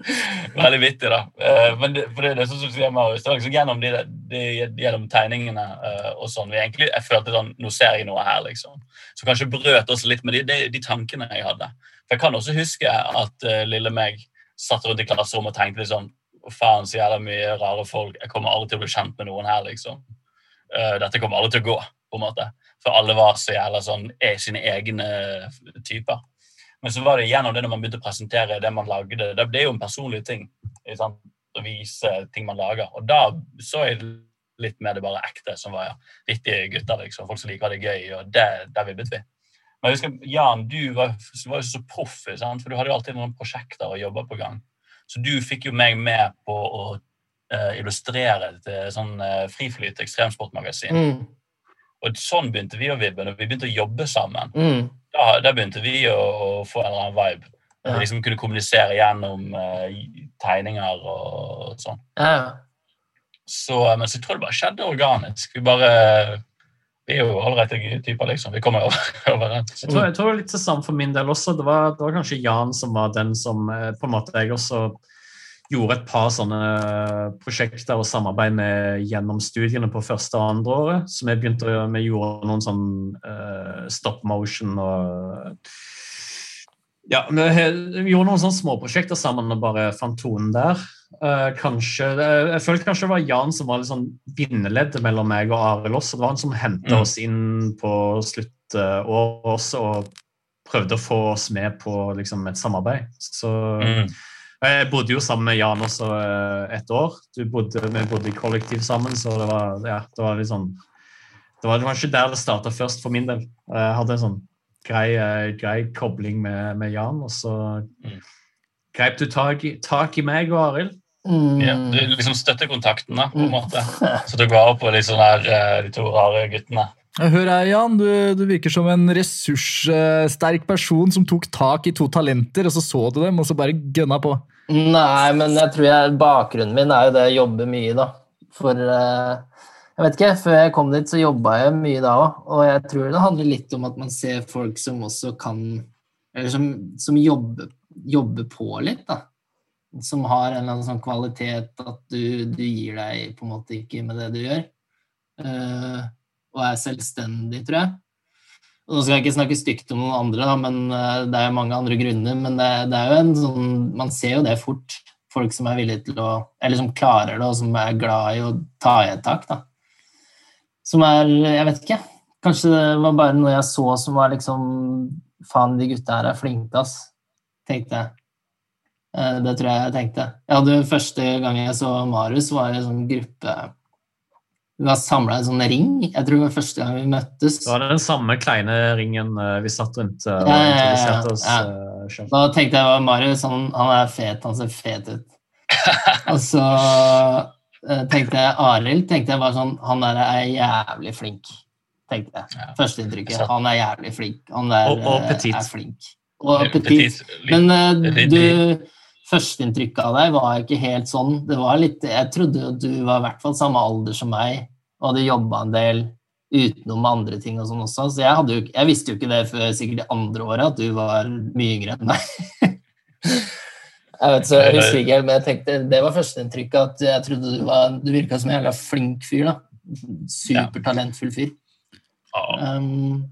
*laughs* Veldig vittig, da. Eh, men det, for det, det er sånn som sier, Marius, det var liksom gjennom, de, de, gjennom tegningene eh, og sånn vi egentlig, Jeg følte sånn Nå ser jeg noe her, liksom. Så kanskje brøt også litt med de, de, de tankene jeg hadde. For jeg kan også huske at uh, lille meg satt rundt i klasserommet og tenkte litt sånn faen, så jævla mye rare folk. Jeg kommer aldri til å bli kjent med noen her, liksom. Eh, dette kommer aldri til å gå, på en måte. For alle var så jævla sånn er sine egne typer. Men så var det gjennom det når man begynte å presentere det man lagde. Det, er jo en personlig ting. sant? Å vise ting man lager. Og da så jeg litt mer det bare ekte, som var ja, gutter. liksom, Folk som liker å ha det gøy. og det, Der vibbet vi. Men jeg husker, Jan, du var, var jo så proff, for du hadde jo alltid noen prosjekter og jobber på gang. Så du fikk jo meg med på å eh, illustrere til sånn uh, friflyt ekstremsportmagasin. Mm, Og sånn begynte vi å vibbe. Når vi begynte å jobbe sammen, mm. da, da begynte vi å, å få en eller annen vibe. Ja. Vi liksom kunne kommunisere gjennom uh, tegninger og sånn. Ja, ja. Så, men så jeg det bare skjedde organisk. Vi bare Vi er jo ålreite typer, liksom. Vi kommer *laughs* over, overens. Jeg tror, jeg tror det var litt det samme for min del også. Det var, det var kanskje Jan som var den som eh, på en måte jeg også gjorde et par sånne prosjekter og samarbeid med gjennom studiene på første og andre året. Så vi begynte å vi gjorde noen sånn uh, stop motion og Ja, vi, vi gjorde noen sånne småprosjekter sammen og bare fant tonen der. Uh, kanskje, det- jeg følte kanskje det var Jan som var litt sånn bindeleddet mellom meg og Arild også. Det var han som henta Mm. oss inn på sluttåret også og prøvde å få oss med på liksom, et samarbeid. Så Mm. Jeg bodde jo sammen med Jan også eh, et år. Du bodde, vi bodde i kollektiv sammen, så det var, ja, det var litt sånn Det var, det var ikke der det starta først, for min del. Jeg hadde en sånn grei, eh, grei kobling med, med Jan, og så Mm. greip du tak i, tak i meg og Arild. Mm. Ja, du liksom støttekontakten, da, på en måte. Så tok vare på de, sånne her, eh, de to rare guttene. Hør her, Jan. Du, du virker som en ressurssterk person som tok tak i to talenter, og så så du dem, og så bare gønna på. Nei, men jeg tror jeg, bakgrunnen min er jo det å jobbe mye, da. For eh, jeg vet ikke, før jeg kom dit, så jobba jeg mye da òg. Og jeg tror det handler litt om at man ser folk som også kan Eller som, som jobber, jobber på litt, da. Som har en eller annen sånn kvalitet at du, du gir deg på en måte ikke med det du gjør. Eh, og er selvstendig, tror jeg. Og Nå skal jeg ikke snakke stygt om noen andre, da, men eh, det er jo mange andre grunner. Men det, det er jo en sånn Man ser jo det fort. Folk som er villige til å Eller som klarer det, og som er glad i å ta i et tak. da. Som er Jeg vet ikke. Kanskje det var bare noe jeg så som var liksom Faen, de gutta her er flinke, ass. Tenkte jeg. Eh, Det tror jeg jeg tenkte. Jeg hadde Første gang jeg så Marius, var i en sånn gruppe Vi var samla i en sånn ring. Jeg tror det var første gang vi møttes. Det var den samme kleine ringen eh, vi satt rundt eh, og Ja, ja, ja, oss Ja. eh. Da tenkte jeg at Marius han, han er fet, han ser fet ut. *laughs* Og så eh, tenkte jeg Arild tenkte jeg var sånn Han der er jævlig flink. tenkte jeg. Ja. Førsteinntrykket. Han er jævlig flink. Han der Og- og eh, petit. er flink. Og petit. Men uh, du Førsteinntrykket av deg var ikke helt sånn. Det var litt, jeg trodde du var i hvert fall samme alder som meg og hadde jobba en del utenom andre ting og sånn også. Så jeg, hadde jo, jeg visste jo ikke det før sikkert det andre året, at du var mye yngre enn meg. *laughs* jeg vet, så jeg husker ikke helt, men jeg tenkte, det var førsteinntrykket at jeg trodde du var Du virka som en jævla flink fyr, da. Supertalentfull fyr. Ja. Um,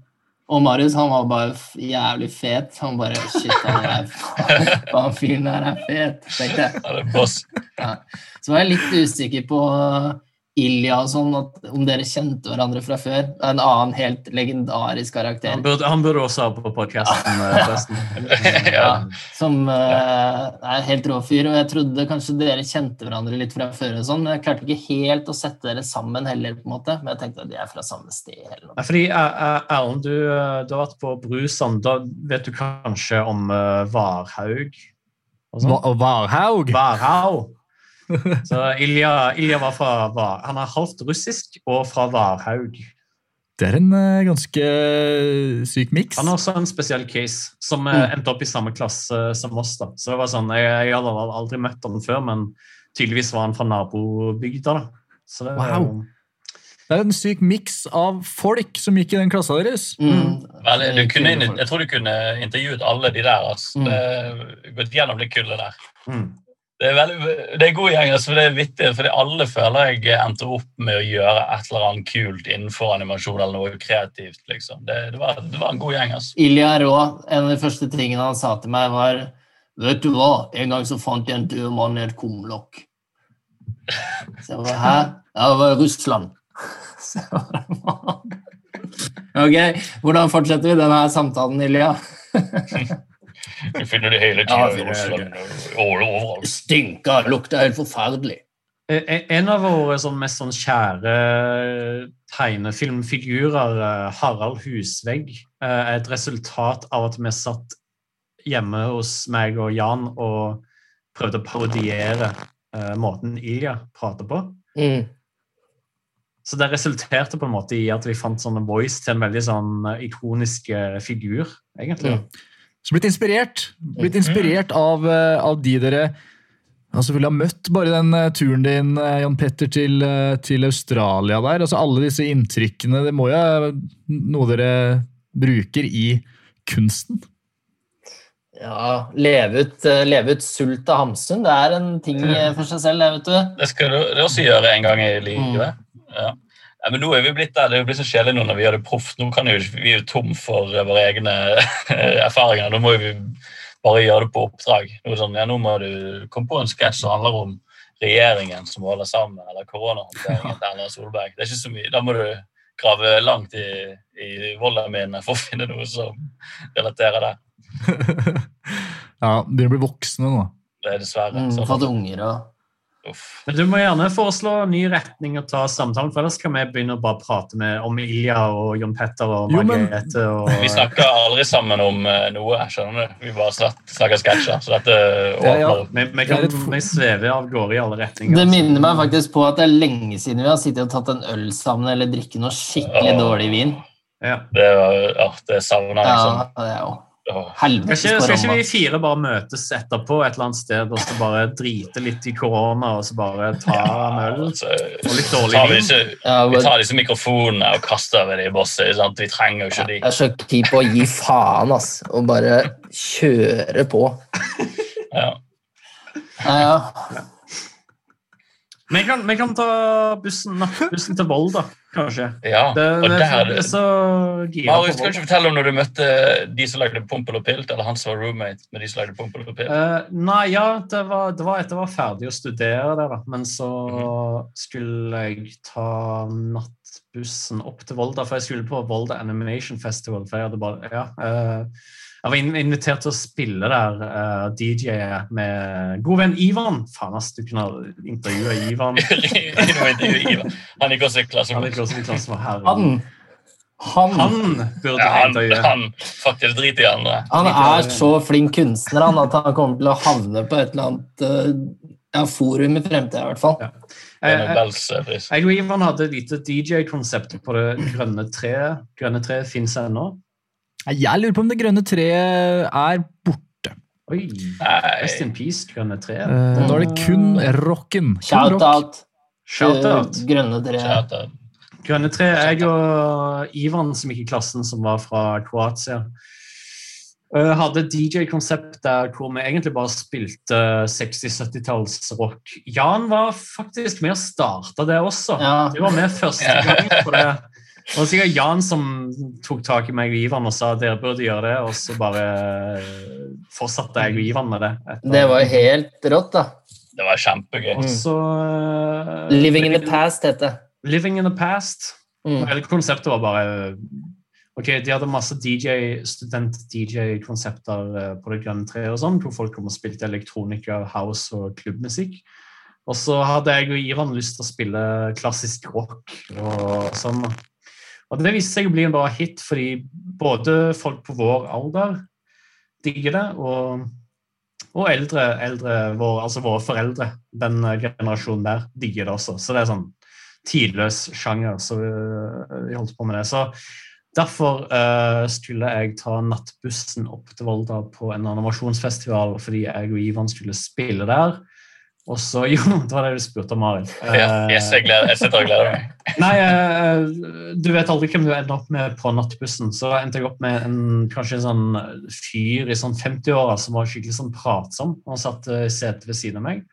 og Marius han var bare jævlig fet. Han bare Shit, han er *laughs* faen fyren der er fet, tenkte jeg. Ja, det er boss. Så var jeg litt usikker på Ilja og sånn, at, om dere kjente hverandre fra før. En annen helt legendarisk karakter. Han burde, han burde også ha på podkasten, forresten. *laughs* Ja. Som uh, er helt rå fyr. Og jeg trodde kanskje dere kjente hverandre litt fra før. og sånn, men Jeg klarte ikke helt å sette dere sammen heller, på en måte. Men jeg tenkte at de er fra samme sted. eller noe. Fordi eh, eh, Erlend, du, eh, du har vært på Brusand. Da vet du kanskje om uh, Varhaug? og sånn? Varhaug! Varhaug. Så Ilja, Ilja var fra Var. Han er halvt russisk og fra Varhaug. Det er en uh, ganske syk miks. Han er også en spesiell case som eh, Mm. endte opp i samme klasse som oss. da. Så det var sånn, Jeg, jeg hadde aldri møtt han før, men tydeligvis var han fra nabobygda. da. Så det, Wow. Det er en syk miks av folk som gikk i den klassa deres. Mm. Vel, du kunne, jeg tror du kunne intervjuet alle de der. Altså. Mm. Gått gjennom det kullet der. Mm. Det er, veldig, det er god gjeng, altså, for det er vittig, for alle føler jeg endte opp med å gjøre et eller annet kult innenfor animasjon eller noe kreativt. liksom. Det, det, var, det var en god gjeng. altså. Ilja rå. En av de første tingene han sa til meg, var Vet du hva, en gang så fant jeg en død mann i et kumlokk. Så jeg bare Hæ? Ja, det var Russland. *laughs* Så jeg «Hva?» Ok, hvordan fortsetter vi denne samtalen, Ilja? *laughs* Du finner det hele Ja, tida i Russland. og overalt. Stinker, lukter helt forferdelig. Eh, eh, En av våre sånn mest sånn kjære tegnefilmfigurer, eh, Harald Husvegg, er et resultat av at vi satt hjemme hos meg og Jan og prøvde å parodiere eh, måten Ilja prater på. Mm. Så det resulterte på en måte i at vi fant sånne voice til en veldig sånn ikonisk figur, egentlig. Mm. Så blitt inspirert. Blitt inspirert av, eh, av de dere har selvfølgelig møtt bare den eh, turen din, eh, Jan Petter, til, til Australia der. Altså Alle disse inntrykkene, det må jo være noe dere bruker i kunsten? Ja, leve ut, leve ut sult av Hamsun, det er en ting for seg selv, det, vet du. Det skal du også gjøre en gang i livet. Ja. Ja, men nå er vi blitt der, Det er jo blitt så kjedelig nå når vi gjør det proft. Nå kan jo, vi er jo tom for eh, våre egne erfaringer. Nå må vi bare gjøre det på oppdrag. Nå, sånn, ja, nå må du komme på en sketsj som handler om regjeringen som holder sammen, eller koronahåndteringen til Erna Solberg. Det er ikke så mye. Da må du grave langt i, i Volda-minnet for å finne noe som relaterer det. *laughs* ja, de blir voksne nå. Det er dessverre Mm. Fått unger og Uff. Men du må gjerne foreslå ny retning å ta samtalen, for ellers kan vi begynne å bare prate med, om Ilja og Jon Petter og Margrethe. Og, Vi snakker aldri sammen om eh, noe, skjønner du. Vi bare snakker sketsjer. Så dette åpner Ja, ja. vi, vi, kan, vi svever av gårde i alle retninger. Det minner meg faktisk på at det er lenge siden vi har sittet og tatt en øl sammen eller drikket noe skikkelig ja. dårlig vin. Ja. Det, var, ja, det savner jeg. Ja, Liksom. det er jo Åh. Skal ikke, skal ikke vi fire bare møtes etterpå et eller annet sted og så bare drite litt i korona og så bare ta en øl? Altså, Og litt dårlig tar vi, vin? Ja, vi tar disse mikrofonene og kaster over dem i bosset. Sant? Vi trenger jo ikke de. Jeg er så keen på å gi faen, ass. Og bare kjøre på. Ja. Ja, ja. Vi kan, vi kan ta bussen, nattbussen til Volda, kanskje. ja. Det, Og det, der, det så Marius, kan ikke fortelle om når du møtte de som lagde Pompel og Pilt, eller han som var roommate med de som lagde Pompel og Pilt? Uh, nei, ja, det var, det var etter jeg var ferdig å studere der, da. Men så Mhm. skulle jeg ta nattbussen opp til Volda, for jeg skulle på Volda Animation Festival. For jeg hadde bare Ja. eh, jeg var invitert til å spille der, uh, DJ med god venn Ivan. Faen, ass, du kunne intervjua *laughs* Ivan. han gikk også i klasse Han gikk også i klasse med herren. Han, han, Han burde ja, ha han, intervjuet. han faktisk driter i andre. han er så flink kunstner han, at han kommer til å havne på et eller annet eh, ja, forum i fremtiden, i hvert fall. Ja. Eh, jeg og Ivan hadde et lite DJ-konsept på det grønne treet. Grønne treet fins ennå. Jeg lurer på om det grønne treet er borte. Oi! Rest in peace, grønne tre. Uh, da er det kun rocken. Shout-out Shout-out. Grønne Tre. kjære. Grønne tre. Jeg og Ivan, som gikk i klassen, som var fra Kroatia, eh, hadde DJ-konsept der hvor vi egentlig bare spilte 60-70-tallsrock. Jan var faktisk med og starta det også. Ja. Det var med første gang på det. Det var sikkert Jan som tok tak i meg og Ivan og sa at dere burde gjøre det, og så bare fortsatte jeg og Ivan med det. etter- Det var helt rått, da. Det var kjempegøy. Og så eh, Living in the past, het det. Living in the past. Mm. Hele konseptet var bare Ok, De hadde masse DJ, student-DJ-konsepter eh, på Det grønne treet, og sånn, hvor folk kom og spilte elektronika, house og klubbmusikk. Og så hadde jeg og Ivan lyst til å spille klassisk rock og sånn. Og det viste seg å bli en bra hit, fordi både folk på vår alder digger det, og, og eldre, eldre vår, altså våre foreldre, den eh, generasjonen der, digger det også. Så det er sånn tidløs sjanger, så vi, vi holdt på med det. Så derfor uh, skulle jeg ta nattbussen opp til Volda på en animasjonsfestival fordi jeg og Ivan skulle spille der. Og så, *laughs* jo, det var det du spurte om, Arild. Ja, jeg sitter og gleder meg. *laughs* Nei, eh, du vet aldri hvem du ender opp med på nattbussen. Så endte jeg opp med en, kanskje en sånn fyr i sånn 50-åra som var skikkelig sånn pratsom. Han satt eh, i setet ved siden av meg.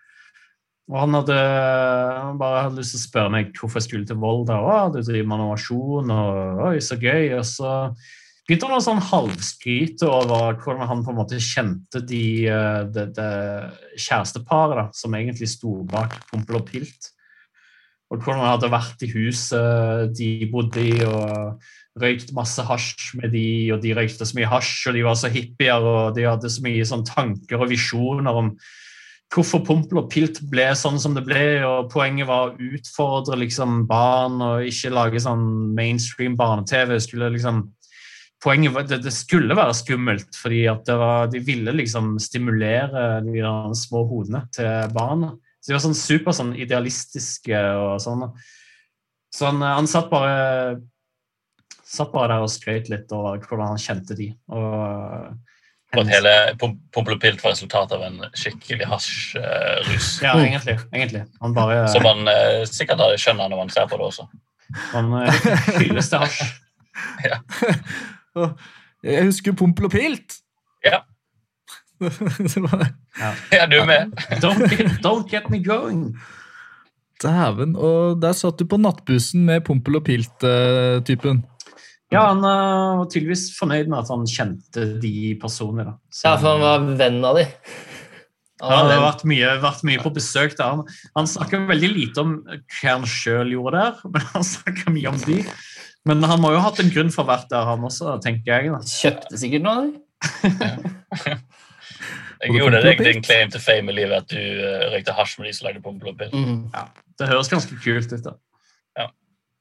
Og han hadde han bare hadde lyst til å spørre meg hvorfor jeg skulle til Volda. Å, du driver med innovasjon, og oi, så gøy. Og så begynte han å sånn halvskryte over hvordan han på en måte kjente de, eh, det, det kjæresteparet da, som egentlig sto bak Pompel og Pilt. Og hvordan han hadde vært i huset de bodde i, og røykt masse hasj med de, og de røykte så mye hasj, og de var så hippier, og de hadde så mye sånn tanker og visjoner om hvorfor Pompel og Pilt ble sånn som det ble, og poenget var å utfordre liksom barn og ikke lage sånn mainstream barne-TV. skulle liksom Poenget var, det, det skulle være skummelt, fordi at det var, de ville liksom stimulere de små hodene til barna. Så de var sånn super sånn idealistiske og sånn. Så han, han satt bare satt bare der og skrøt litt over hvordan han kjente de. Og Og at hele Pom- Pompel var resultat av en skikkelig hasjrus. Ja, egentlig. egentlig. Han bare Som man uh, sikkert skjønner når man ser på det også. han uh, hylles til hasj. *laughs* *laughs* *laughs* Jeg husker Pompel og Pilt! *laughs* Ja. Ja, du er med. *laughs* Don't get, don't get me going. Dæven. Og der satt du på nattbussen med Pompel og Pilt-typen. Ja, han uh, var tydeligvis fornøyd med at han kjente de personene. Så- Ja, for han var venn av de. Han Ja, har vært mye, vært mye på besøk der. Han, han snakker veldig lite om hva han sjøl gjorde der, men han snakker mye om de. Men han må jo ha hatt en grunn for å vært der, han også, tenker jeg. da. Kjøpte sikkert noe av de. *laughs* Jeg gjorde deg din claim to fame i livet at du uh, røykte hasj med de som lagde Pompel Mm. Mm. Det høres ganske kult ut. da.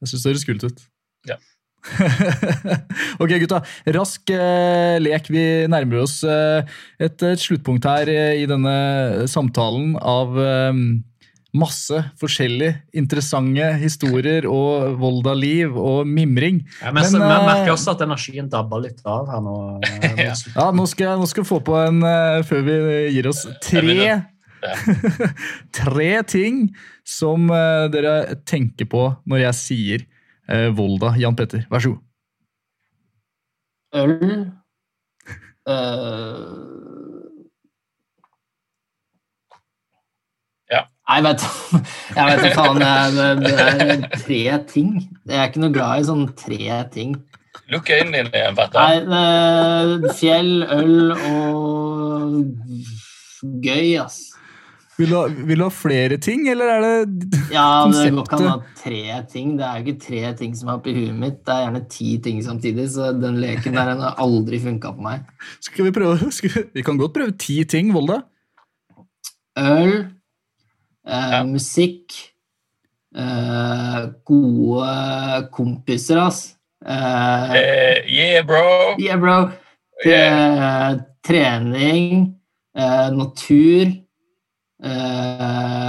Jeg syns det høres kult ut. Ja. *laughs* ok, gutta. Rask eh, lek. Vi nærmer oss eh, et, et sluttpunkt her eh, i denne samtalen av eh, masse forskjellig interessante historier og Volda-liv og mimring. Ja, men, Men, men jeg eh, merker også at energien dabber litt av her nå. eh, *laughs* Ja. Ja, nå skal, jeg- nå skal jeg få på en uh, Før vi gir oss tre *laughs* Tre ting som uh, dere tenker på når jeg sier uh, Volda. Jan Petter, vær så god. Øl. øh, *laughs* Ja. Nei, vet du *laughs* Jeg vet ikke faen. Det er, tre ting. Jeg er ikke noe glad i sånne tre ting. Lukk øynene dine igjen, Petter. Nei, fjell, øl og gøy, ass. Vil du, ha, vil du ha flere ting, eller er det Ja, det går ikke an å ha tre ting. Det er jo ikke tre ting som er oppi huet mitt. Det er gjerne ti ting samtidig, så den leken der den har aldri funka på meg. Skal vi prøve? Skal vi, vi kan godt prøve ti ting, Volda. Øl, eh, musikk, eh, gode kompiser, ass. Eh, Eh, yeah, bro! yeah, bro. Eh, trening, natur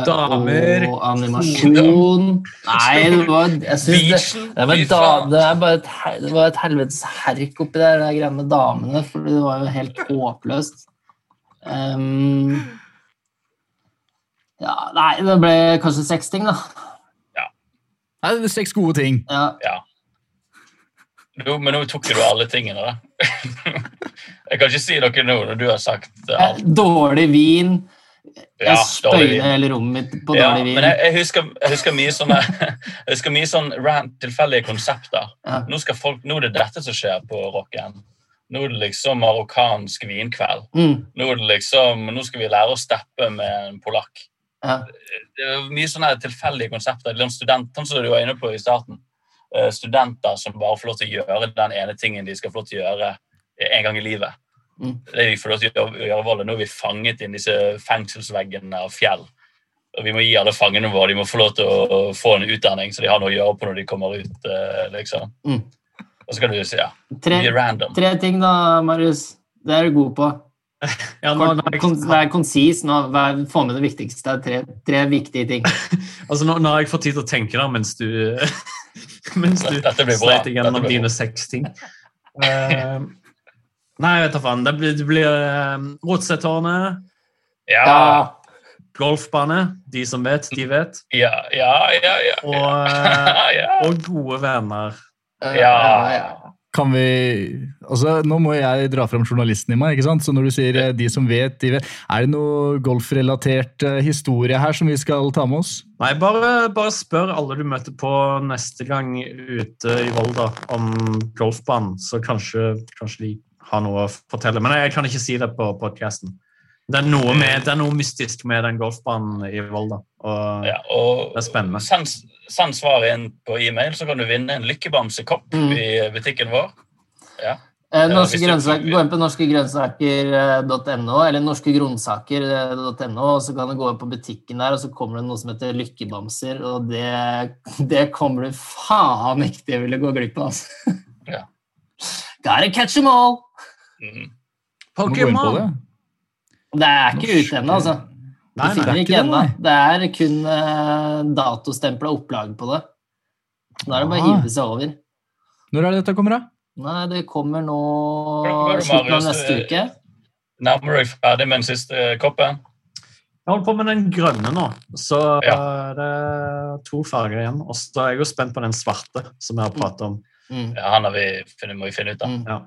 Damer. og animasjon. Nei, det var Jeg synes det det, var da, det, bare et, det var et helvetes herk oppi der, de greiene med damene, for det var jo helt håpløst. Ehm, ja, nei, det ble kanskje seks ting, da. Nei, det er seks gode ting. Ja, Ja. Du, men nå tok du alle tingene, da. *laughs* Jeg kan ikke si noe nå når du har sagt eh, alt. Dårlig vin. Jeg ja, spøyde hele rommet mitt på Ja, dårlig vin. men jeg, jeg, husker, jeg husker mye sånne *laughs* Jeg husker mye sånn rant, tilfeldige konsepter. Ja. Nå, folk, nå er det dette som skjer på rocken. Nå er det liksom marokkansk vinkveld. Mm, Nå er det liksom, nå skal vi lære å steppe med en polakk. Ja. Det er mye sånne tilfeldige konsepter. Litt sånn som du var inne på i starten. Eh, Studenter som bare får lov til å gjøre den ene tingen de skal få lov til å gjøre en gang i livet. Mm. Det de får lov til å gjøre, vold. Nå er vi fanget inn disse fengselsveggene av fjell. Og vi må gi alle fangene våre de må få lov til å få en utdanning, så de har noe å gjøre på når de kommer ut. eh, liksom. Mm. Og så kan du si ja, Tre, random. tre ting, da, Marius. Det er du god på. *laughs* Ja, nå, vær, nå, har kon, jeg, vær konsis. nå, vær- Få med det viktigste. Tre, tre viktige ting. *laughs* altså, nå, nå har jeg fått tid til å tenke da, mens du, *laughs* mens du sleit igjennom dine seks ting. Uh, nei, jeg vet da faen. Det blir, det blir uh, Rotsetårnet. Ja, golfbane. De som vet, de vet. ja, ja, ja. ja, Og, eh, ja. og gode venner. Eh, Ja. ja. Kan vi altså Nå må jeg dra fram journalisten i meg. ikke sant? Så når du sier eh, 'de som vet', de vet Er det noe golfrelatert eh, historie her som vi skal ta med oss? Nei, bare, bare spør alle du møter på neste gang ute i Volda om golfbanen, så kanskje, kanskje de har noe å fortelle. Men jeg kan ikke si det på podkasten. Det, er noe med- det er noe mystisk med den golfbanen i Volda. Og Ja, og Det er spennende. Send svaret inn på e-mail, så kan du vinne en lykkebamsekopp Mm. i butikken vår. Ja. Eh, norske grønnsaker, Gå inn på norskegrønnsaker.no, eller norskegrønnsaker.no, og så kan du gå inn på butikken der, og så kommer det noe som heter lykkebamser, og det, *laughs* det kommer du faen ikke til å ville gå glipp av. Altså. *laughs* Ja. Gotta catch them all! Mm. Pokémon! gå det. Det er ikke ute ennå, altså. Nei, nei, finner det er ikke ennå. det, er kun uh, datostempla opplag på det. Da er det bare å Ah. hive seg over. Når er det dette kommer, da? Nei, det kommer nå slutten av neste uke. Nærmer du deg ferdig med den siste koppen? Jeg holder på med den grønne nå, så Ja. eh, det er to farger igjen. Og så er jeg jo spent på den svarte som jeg har pratet om. Mm. Ja, Han har vi, må vi finne ut av. Mm. Ja.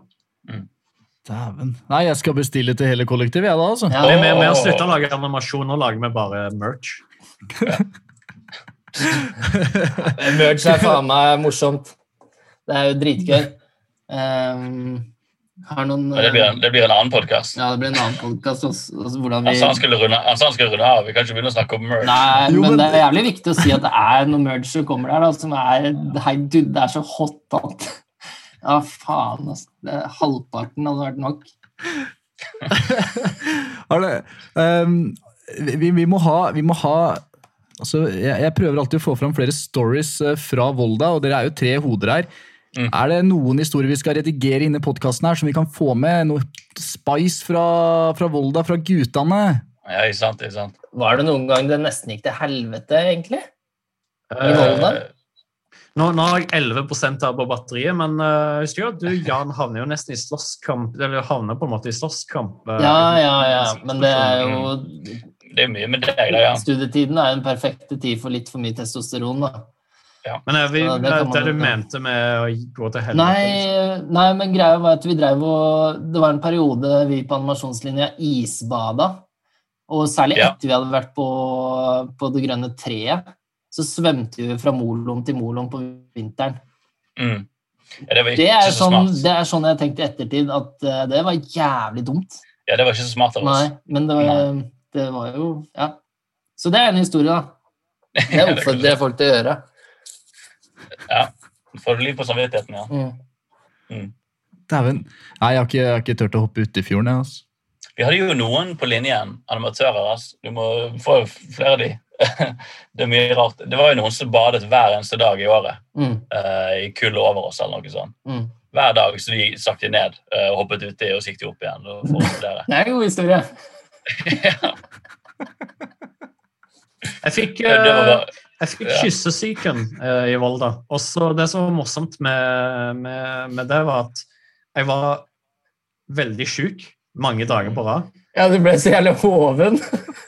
Dæven. Nei, jeg skal bestille til hele kollektivet, jeg da, altså. Ja. Vi, vi, vi har slutta å lage animasjon, nå lager vi bare merch. *laughs* Merch er faen meg morsomt. Det er jo dritgøy. Um, har noen ja, det blir en, det blir en annen podkast. Ja, det blir en annen podkast også. vi sa han skulle runde, han han skulle runde av. Vi kan ikke begynne å snakke om merch. Nei, Jo, men men- det er jævlig viktig å si at det er noe merch som kommer der, da, som er det er så hot at Ja, faen, altså. Det, halvparten hadde vært nok. *laughs* Har det, ehm, vi, vi må ha, vi må ha altså, jeg, jeg prøver alltid å få fram flere stories eh, fra Volda, og dere er jo tre hoder her. Mm. Er det noen historier vi skal redigere inne i podkasten her, som vi kan få med? Noe spice fra, fra Volda, fra guttene? Ja, ikke sant, ikke sant. Var det noen gang det nesten gikk til helvete, egentlig? I Volda? Volda? Nå, nå har jeg 11 her på batteriet, men uh, husker du, Jan, havner jo nesten i slåsskamp. Eller havner på en måte i slåsskamp. Uh, Ja, ja, ja. Men det er jo Det er mye med deg, da, ja. Studietiden er den perfekte tid for litt for mye testosteron, da. Men er vi, Ja, det det, du mente med å gå til helvete Nei, nei, men greia var at vi drev og Det var en periode vi på animasjonslinja isbada. Og særlig Ja. etter vi hadde vært på, på Det grønne treet, så svømte vi fra Molom til Molom på vinteren. Mm. Ja, det var Det er så sånn, smart. det er sånn jeg tenkte i ettertid, at uh, det var jævlig dumt. Ja, det var ikke så smart av oss. Nei, men det var, det var jo Ja. Så det er en historie, da. *laughs* Det oppfordrer jeg folk til å gjøre. Får du liv på samvittigheten, ja. Mm. Dæven. Nei, jeg har, ikke, jeg har ikke turt å hoppe uti fjorden, jeg. altså. Vi hadde jo noen på linjen, animatører. Altså. Du må få flere av de. *laughs* det er mye rart. Det var jo noen som badet hver eneste dag i året. Mm. Uh, I kullet over oss, eller noe sånt. Mm. Hver dag så de sakte ned eh, og hoppet uti, og siktet opp igjen. og for å studere. Det er en god historie. *laughs* *laughs* ja, Jeg fikk, eh, bare, jeg fikk kyssesyken eh, i Volda. Og så Det som var morsomt med, med, med det, var at jeg var veldig sjuk mange dager på rad. Ja, du ble så jævlig hoven.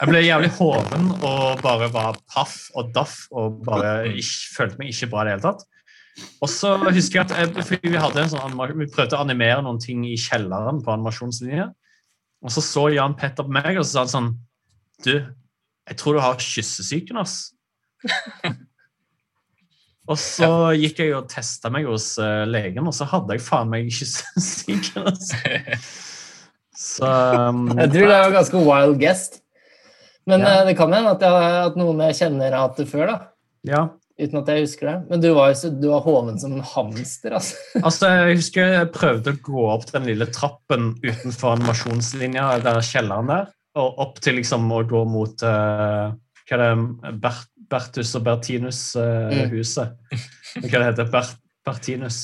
Jeg ble jævlig hoven og bare var paff og daff og bare ikke, følte meg ikke bra i det hele tatt. Og så husker jeg at jeg, fordi vi, hadde en sånn, vi prøvde å animere noen ting i kjelleren på animasjonslinja. Og så så Jan Petter på meg og så sa han sånn Du, jeg tror du har kyssesyken, ass. *laughs* og så gikk jeg og testa meg hos eh, legen, og så hadde jeg faen meg kyssesyken. ass. *laughs* Så um, Jeg tror det var ganske wild guest. Men Ja. eh, det kan hende at, at noen jeg kjenner har hatt det før, da. ja. Uten at jeg husker det. Men du var du var hoven som en hamster, altså. *laughs* Altså, Jeg husker jeg prøvde å gå opp den lille trappen utenfor animasjonslinja, der kjelleren der, og opp til liksom å gå mot uh, hva er det, Bert, Bertus og Mm. Bertinus-huset. hva det heter Bert, Bertinus.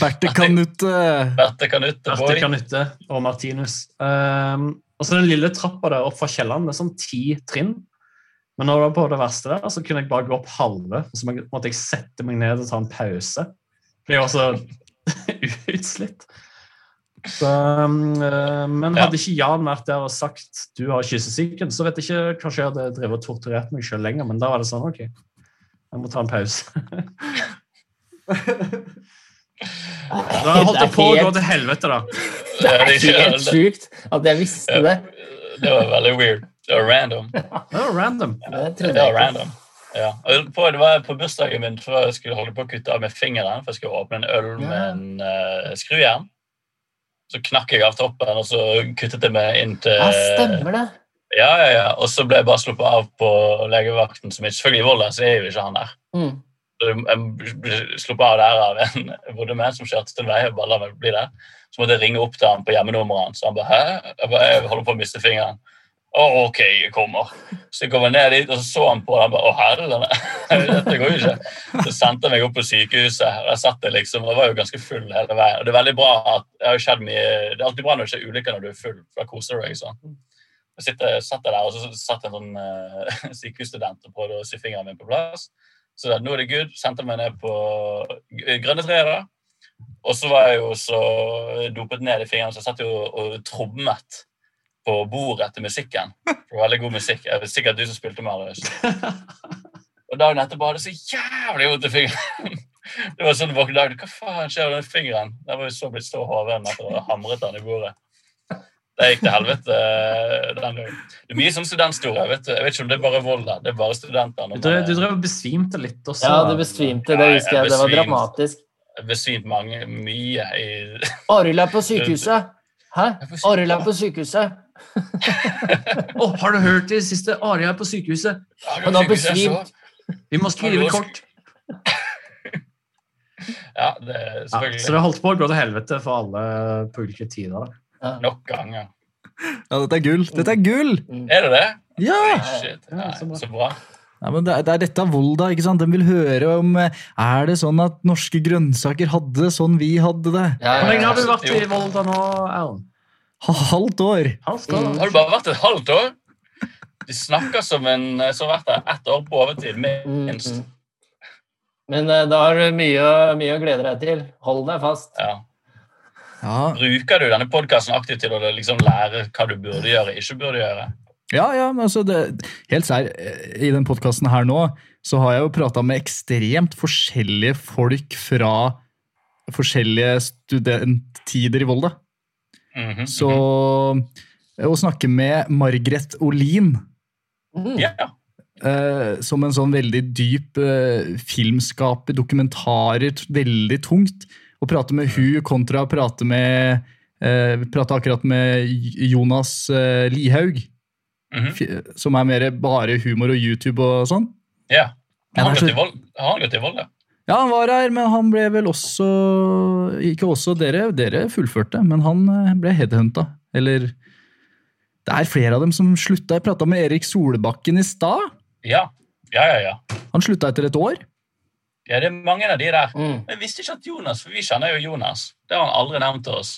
Berte Kanutte. Berte Kanutte, Berte. Kanutte og Martinus. Um, og så den lille trappa der opp fra kjelleren, det er sånn ti trinn. Men når det var på det verste der, så kunne jeg bare gå opp halve, og så måtte jeg sette meg ned og ta en pause. For jeg var så *laughs* utslitt. Så, um, eh, men hadde ikke Jan vært der og sagt du har kyssesyken, så vet jeg ikke kanskje jeg hadde drevet og torturert meg sjøl lenger, men da var det sånn OK, jeg må ta en pause. *laughs* *laughs* Da holdt det på å gå til helvete, da. Det er helt sjukt at jeg visste det. Det var veldig weird. Det var random. Det var random. Det Det var random. Ja. Og på, det var på bursdagen min før jeg skulle holde på å kutte av med fingeren, for jeg skulle åpne en øl med en uh, skrujern. Så knakk jeg av toppen, og så kuttet jeg meg inn til Ja, stemmer det. Ja, ja, ja. Og så ble jeg bare sluppet av på legevakten, som selvfølgelig i Volda, så er jo ikke han der. Mm. Jeg sluppet av der av en med, som kjørte til en vei og bare la meg bli der. Så måtte jeg ringe opp til han på hjemmenummeret. Så han bare 'hæ?' Jeg, bare, jeg holder på å miste fingeren. Å, OK, jeg kommer. Så jeg kommer ned dit, og så så han på *laughs* det. 'Å, helvete'. Dette går jo ikke. Så sendte han meg opp på sykehuset. og Jeg satt der liksom, og jeg var jo ganske full hele veien. Og det er veldig bra at det har skjedd mye, det er alltid bra når det skjer ulykker når du er full, for da koser du deg. sånn. Jeg sitter, satt der, og så satt en sånn uh, *laughs* sykehusstudent og prøvde å sy fingeren min på plass. Så da, nå er det good. Sendte meg ned på grønne treet. da. Og så var jeg jo så dopet ned i fingeren, så jeg satt jo og trommet på bordet til musikken. Det var veldig god musikk. Det vet sikkert du som spilte Marius. *laughs* Og dagen etterpå hadde jeg så jævlig vondt i fingeren. *laughs* Det var sånn våkne dag, Hva faen skjer med den fingeren? Den var jo så blitt så hoven etter å ha hamret den i bordet. Det gikk til helvete eh, den. Det er mye sånn jeg vet du. Jeg vet ikke om det er bare Volda. Det er bare studenter. Du du drev og besvimte litt også. Ja, du besvimte. Det husker jeg. Det var dramatisk. Jeg besvimte besvimt mange, mye i *laughs* Arild er på sykehuset. Hæ? Arild er på sykehuset. *laughs* Å, har du hørt det siste? Arild er på sykehuset. Han har besvimt. Vi må skrive kort. *laughs* Ja, det er Ja, selvfølgelig så det holdt på å gå til helvete for alle på ulike tider. da. Nok ganger. Ja, dette er gull. Dette er gull! Er det det? Ja! Shit. Ja, så bra. Ja, men det, er, det er dette Volda, ikke sant? Den vil høre om eh, Er det sånn at norske grønnsaker hadde det sånn vi hadde det? Ja, Hvor lenge ja, har du vært i Volda nå, Erlend? Halvt år! Halvt år? Har du bare vært et halvt år? De snakker som en som har vært der ett år på overtid, minst. Mm, mm. Men eh, da har du mye, mye å glede deg til. Hold deg fast. Ja. Ja, Bruker du denne podkasten aktivt til å liksom lære hva du burde gjøre, ikke burde gjøre? ja, ja men altså det, Helt sær, i den podkasten her nå, så har jeg jo prata med ekstremt forskjellige folk fra forskjellige studenttider i Volda. Mhm, Så mhm. å snakke med Margret Olin Mm. yeah. eh, som en sånn veldig dyp eh, filmskaper, dokumentarer, veldig tungt. Å prate med hun kontra å prate med eh, Vi prata akkurat med Jonas eh, Lihaug, Mm -hmm. som er mer bare humor og YouTube og sånn. ja. Har han? Har han gått i vold, ja? Ja, han var her, men han ble vel også Ikke også dere, dere fullførte, men han eh, ble headhunta. Eller Det er flere av dem som slutta. Jeg prata med Erik Solbakken i stad. Ja, ja, ja. ja. Han slutta etter et år. Ja, det er mange av de der. Mm. Men jeg visste ikke at Jonas, for vi kjenner jo Jonas. Det har han aldri nevnt til oss.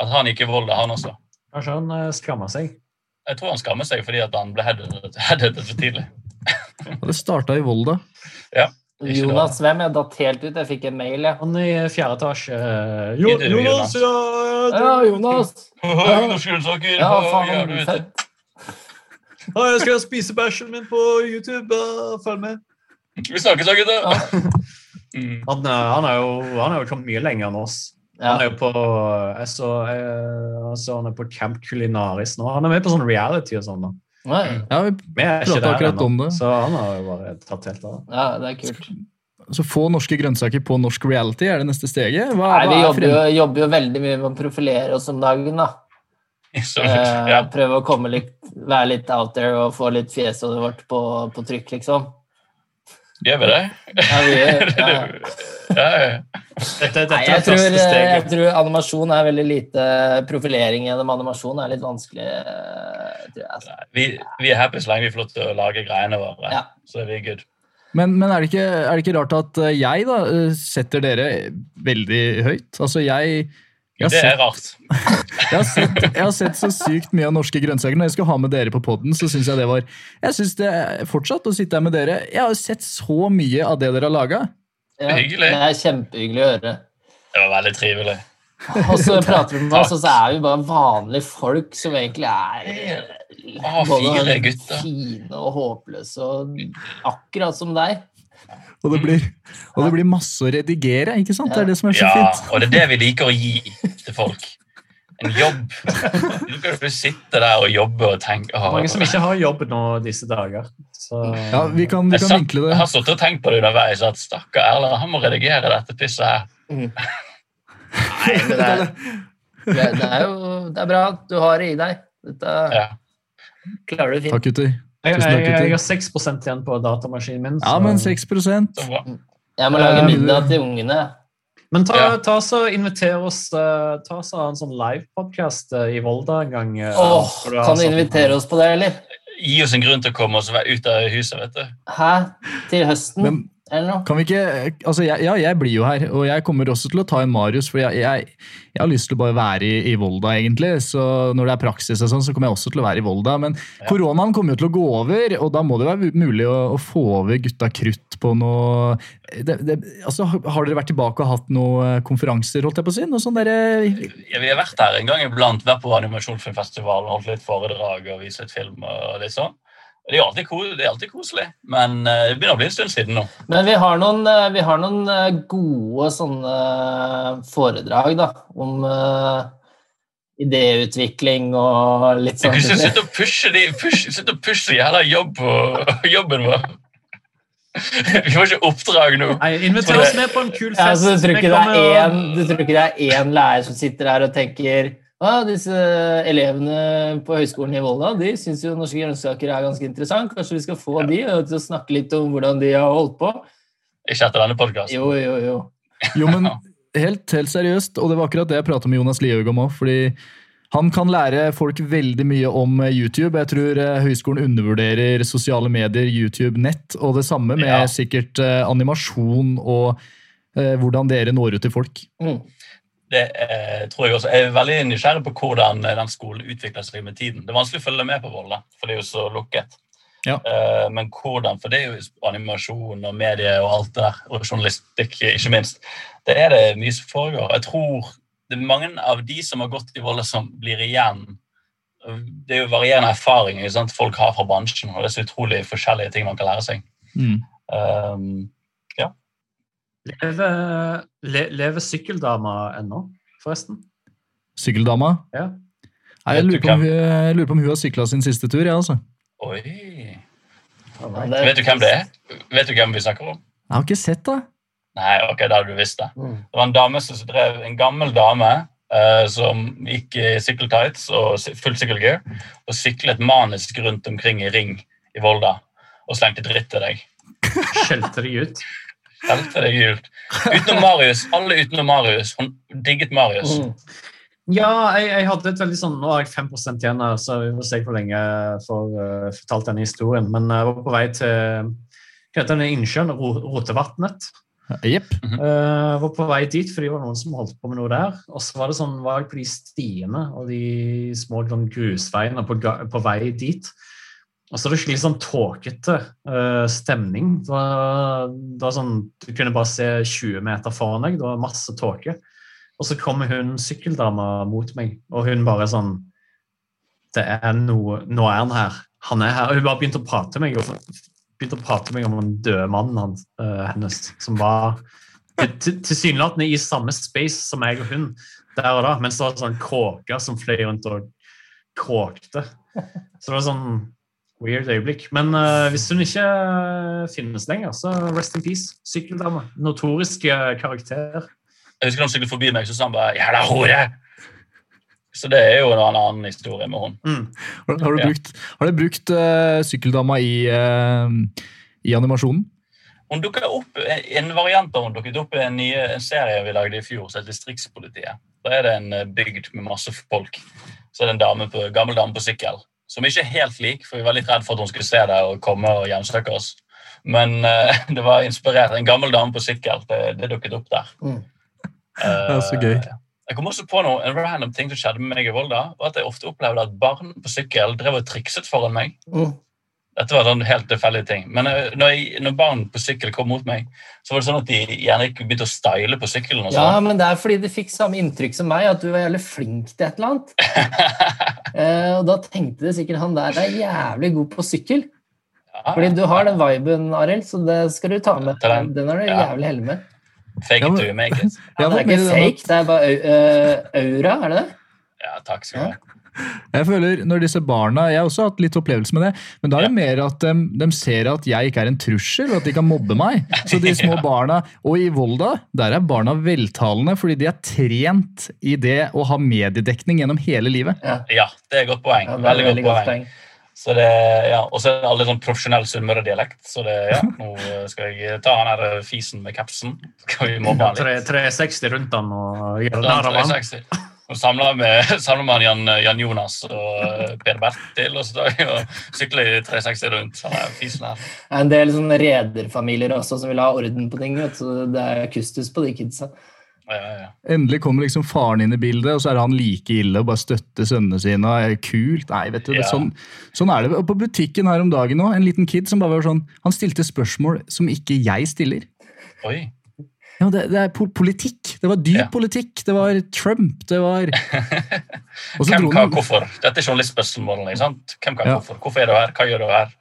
At han gikk i Volda, han også. Kanskje han eh, skammer seg? Jeg tror han skammer seg fordi at han ble headhuntet headhuntet for tidlig. Og det starta i Volda. *laughs* Ja. Jonas hvem? er datert ut. Jeg fikk en mail, jeg. Han i fjerde etasje eh, Jo- Jo- Jonas, ja, Ja, Jonas! *laughs* Jonas Gullsaker, Ja, ja, faen, fett. Ja, jeg skal spise bæsjen min på YouTube. Følg med. Vi snakkes da, gutter. Mm. Han, eh, han, er jo, han er jo kommet mye lenger enn oss. Han er jo på Jeg så, jeg, så han er på Camp Culinaris nå. Han er med på sånn reality og sånn. da. Nei. Ja, vi der akkurat ennå, om det. så han har jo bare tatt helt av. ja, det er kult. Så få norske grønnsaker på norsk reality er det neste steget. Hva, Nei, vi er jobber jo, jobber jo veldig mye med å profilere oss om dagen, da. Så, Eh, ja. prøve å komme litt, være litt out there og få litt fjeset vårt på, på trykk, liksom. Gjør vi det? Ja, vi gjør, ja, ja. *laughs* Ja, ja. Dette, dette Nei, er jeg tror, jeg tror animasjon er veldig lite Profilering gjennom animasjon er litt vanskelig. Tror jeg, altså. Vi, vi er happy så lenge vi får lov til å lage greiene våre. Ja. Så er vi good. Men, men er, det ikke, er det ikke rart at eh, jeg da eh, setter dere veldig høyt? Altså, jeg Det er rart. *laughs* jeg, har sett, jeg har sett så sykt mye av norske grønnsaker. Når jeg skulle ha med dere på poden, så syns jeg det var Jeg synes det fortsatt å sitte her med dere. Jeg har sett så mye av det dere har laga. Ja. Det er kjempehyggelig å høre. Det var veldig trivelig. Og så *laughs* prater vi med oss, og så er vi bare vanlige folk som egentlig er Å, fire gutter. fine og håpløse, og akkurat som deg. Og det, blir, og det blir masse å redigere. ikke sant? Det er det som er så Ja, fint. og det er det vi liker å gi til folk. En jobb. Du kan jo sitte der og jobbe og tenke åh. Mange som ikke har jobb nå disse dager. Så Ja, Vi kan, vi kan satt, vinkle jeg har stått og tenkt på det underveis at stakkar Erlend, han må redigere dette pisset her. Nei, men det er, *laughs* det det er jo det er bra at du har det i deg. Dette Ja. klarer du fint. Takk, gutter. Jeg, jeg, jeg har 6 igjen på datamaskinen min. Ja, men 6 Så. Jeg må lage middag til ungene. Men ta, Ja. ta så inviter oss eh, Ta så en sånn livepodkast i Volda en gang. Oh, du kan du invitere oss på det, eller? Gi oss en grunn til å komme oss ut av huset, vet du. Hæ? Til høsten? Noe? Kan vi ikke Altså, jeg, ja, jeg blir jo her, og jeg kommer også til å ta en Marius, for jeg, jeg, jeg har lyst til å bare være i, i Volda, egentlig. Så når det er praksis og sånn, så kommer jeg også til å være i Volda. Men koronaen kommer jo til å gå over, og da må det være mulig å, å få over gutta krutt på noe det, det, altså, Har dere vært tilbake og hatt noen konferanser, holdt jeg på å si? Noe sånn derre Ja, vi har vært her en gang iblant, vært på animasjonsfilmfestivalen, holdt litt foredrag og vist litt film. og litt sånn. Det er alltid, ko- det er alltid koselig, men eh, det begynner å bli en stund siden nå. Men vi har noen, eh, vi har noen eh, gode sånne foredrag da, om idéutvikling og litt Du sånn. kan ikke sitte og pushe de, push, sitte og jævla jobb jobben vår. Vi får ikke oppdrag nå. Nei, Inviter oss med på en kul fest. Ja, så du tror ikke det er en, du tror ikke det er én lærer som sitter her og tenker ah, disse elevene på Høgskolen i Volda de syns jo norske grønnsaker er ganske interessant. Kanskje vi skal få de til å snakke litt om hvordan de har holdt på? Ikke etter denne podkasten. Jo, jo, jo. Jo, men helt, helt seriøst, og det var akkurat det jeg prata med Jonas Lihaug om òg, fordi han kan lære folk veldig mye om eh, YouTube. Jeg tror eh, høyskolen undervurderer sosiale medier, YouTube, nett, og det samme med Ja. sikkert eh, animasjon og eh, hvordan dere når ut til folk. Mm. Det eh, tror Jeg også. Jeg er veldig nysgjerrig på hvordan eh, den skolen utvikler seg med tiden. Det er vanskelig å følge med på Volda, for det er jo så lukket. Ja. Eh, men hvordan, for det er jo animasjon og medie og alt det der, og journalistikk ikke minst. Det er det mye som foregår. Jeg tror det er mange av de som har gått i Volda, som blir igjen. Det er jo varierende erfaringer sant, folk har fra bransjen, og det er så utrolig forskjellige ting man kan lære seg. Mm. Um, Lever, le, lever sykkeldama ennå, forresten? Sykkeldama? Ja. Nei, jeg, lurer på om jeg lurer på om hun har sykla sin siste tur. Ja, altså. oi. Right. Vet du hvem det er? Vet du hvem vi snakker om? Jeg har ikke sett det. Nei, ok, da hadde du visst det. Mm. Det var en dame som drev, en gammel dame uh, som gikk i sykkeltights og full sykkelgear og syklet manisk rundt omkring i ring i Volda og slengte dritt til deg. Skjelte de ut? Helte deg gult. Utenom Marius. Alle utenom Marius. Hun digget Marius. Mm. Ja, jeg, jeg hadde et veldig sånn Nå har jeg 5 igjen, her, så vi får se hvor lenge jeg får uh, fortalt denne historien. Men jeg var på vei til hva heter den innsjøen? Ro- Rotevatnet. Jepp. Uh, var på vei dit, for det var noen som holdt på med noe der. Og så var det sånn, var jeg på de stiene og de små sånn, grusveiene på, på vei dit. Og så er det skikkelig sånn tåkete uh, stemning. Det var, sånn, Du kunne bare se 20 meter foran deg. Det var masse tåke. Og så kommer hun sykkeldama mot meg, og hun bare sånn det er noe, Nå er han her. Han er her. Og hun bare begynte å prate med meg, begynte å prate med meg om den døde mannen hans, uh, hennes, som var til- tilsynelatende i samme space som meg og hun der og da, mens det var sånn kråker som fløy rundt og kråkte. Så det var sånn weird øyeblikk. Men uh, hvis hun ikke eh, finnes lenger, så rest in peace. Sykkeldame. Notorisk eh, karakter. Jeg husker han syklet forbi meg, så sa han bare 'jævla hore'. Så det er jo en annen historie med hun. Mm. Har, har du Ja. brukt, har du brukt uh, sykkeldama i, i animasjonen? Hun dukket opp, En variant av hun dukket opp i en, ny, en serie vi lagde i fjor, som heter Distriktspolitiet. Da er det en bygd med masse folk. Så er det en dame på, gammel dame på sykkel. Som ikke er helt lik, for vi var litt redd for at hun skulle se det og komme og hjemsøke oss. Men uh, *laughs* det var inspirert. En gammel dame på sykkel. Det, det dukket opp der. Mm. det er så gøy. Jeg kom også på noe, En random ting som skjedde med meg i Volda, var at jeg ofte opplevde at barn på sykkel drev og trikset foran meg. Mm. Dette var sånn helt tilfeldige ting. Men eh, når, jeg, når barn på sykkel kom mot meg, så var det sånn at de gjerne ikke begynte å style på sykkelen. og Ja, sånn. men det er fordi de fikk samme inntrykk som meg, at du var jævlig flink til et eller annet. *laughs* Eh, og da tenkte de sikkert han der er jævlig god på sykkel. Ja, Fordi du har den viben, Arild, så det skal du ta med. Den. Den er du Ja. jævlig heldig med. Fake it to make it. Ja, det er ikke fake, det er bare eh, aura, er det det? Ja, takk skal du ha. Jeg føler når disse barna, jeg har også hatt litt opplevelse med det, men da er det mer at de, de ser at jeg ikke er en trussel, og at de kan mobbe meg. Så de små *laughs* barna, Og i Volda der er barna veltalende, fordi de er trent i det å ha mediedekning gjennom hele livet. Ja, Ja, det er et godt poeng. ja er veldig, veldig godt godt poeng. poeng. Så det, ja, Og så er det alle sånn profesjonell sunnmøredialekt. Så det, ja, nå skal jeg ta han her fisen med kapsen. Skal vi mobbe han litt? 360 rundt han og gjøre Ja, narr av han. 360. Og samla med, *laughs* med Jan, Jan Jonas og eh, Per Bertil, og så sykler i 360 rundt. Han er fisen her. Det er en del sånne rederfamilier også som vil ha orden på ting. Vet så Det er kustus på de kidsa. Ja, ja, ja. Endelig kommer liksom faren inn i bildet, og så er han like ille og bare støtter sønnene sine. og er Kult. Nei, vet du, Ja. sånn, sånn er det. Og På butikken her om dagen nå, en liten kid som bare var sånn, han stilte spørsmål som ikke jeg stiller. Oi. Ja, det, det er politikk. Det var dyp Ja. politikk. Det var Trump. Det var *laughs* Hvem, dro hva, hvorfor? Dette er journalistspørsmålene. sant? Hvem, hva, Ja. hvorfor? Hvorfor er du her? Hva gjør du her?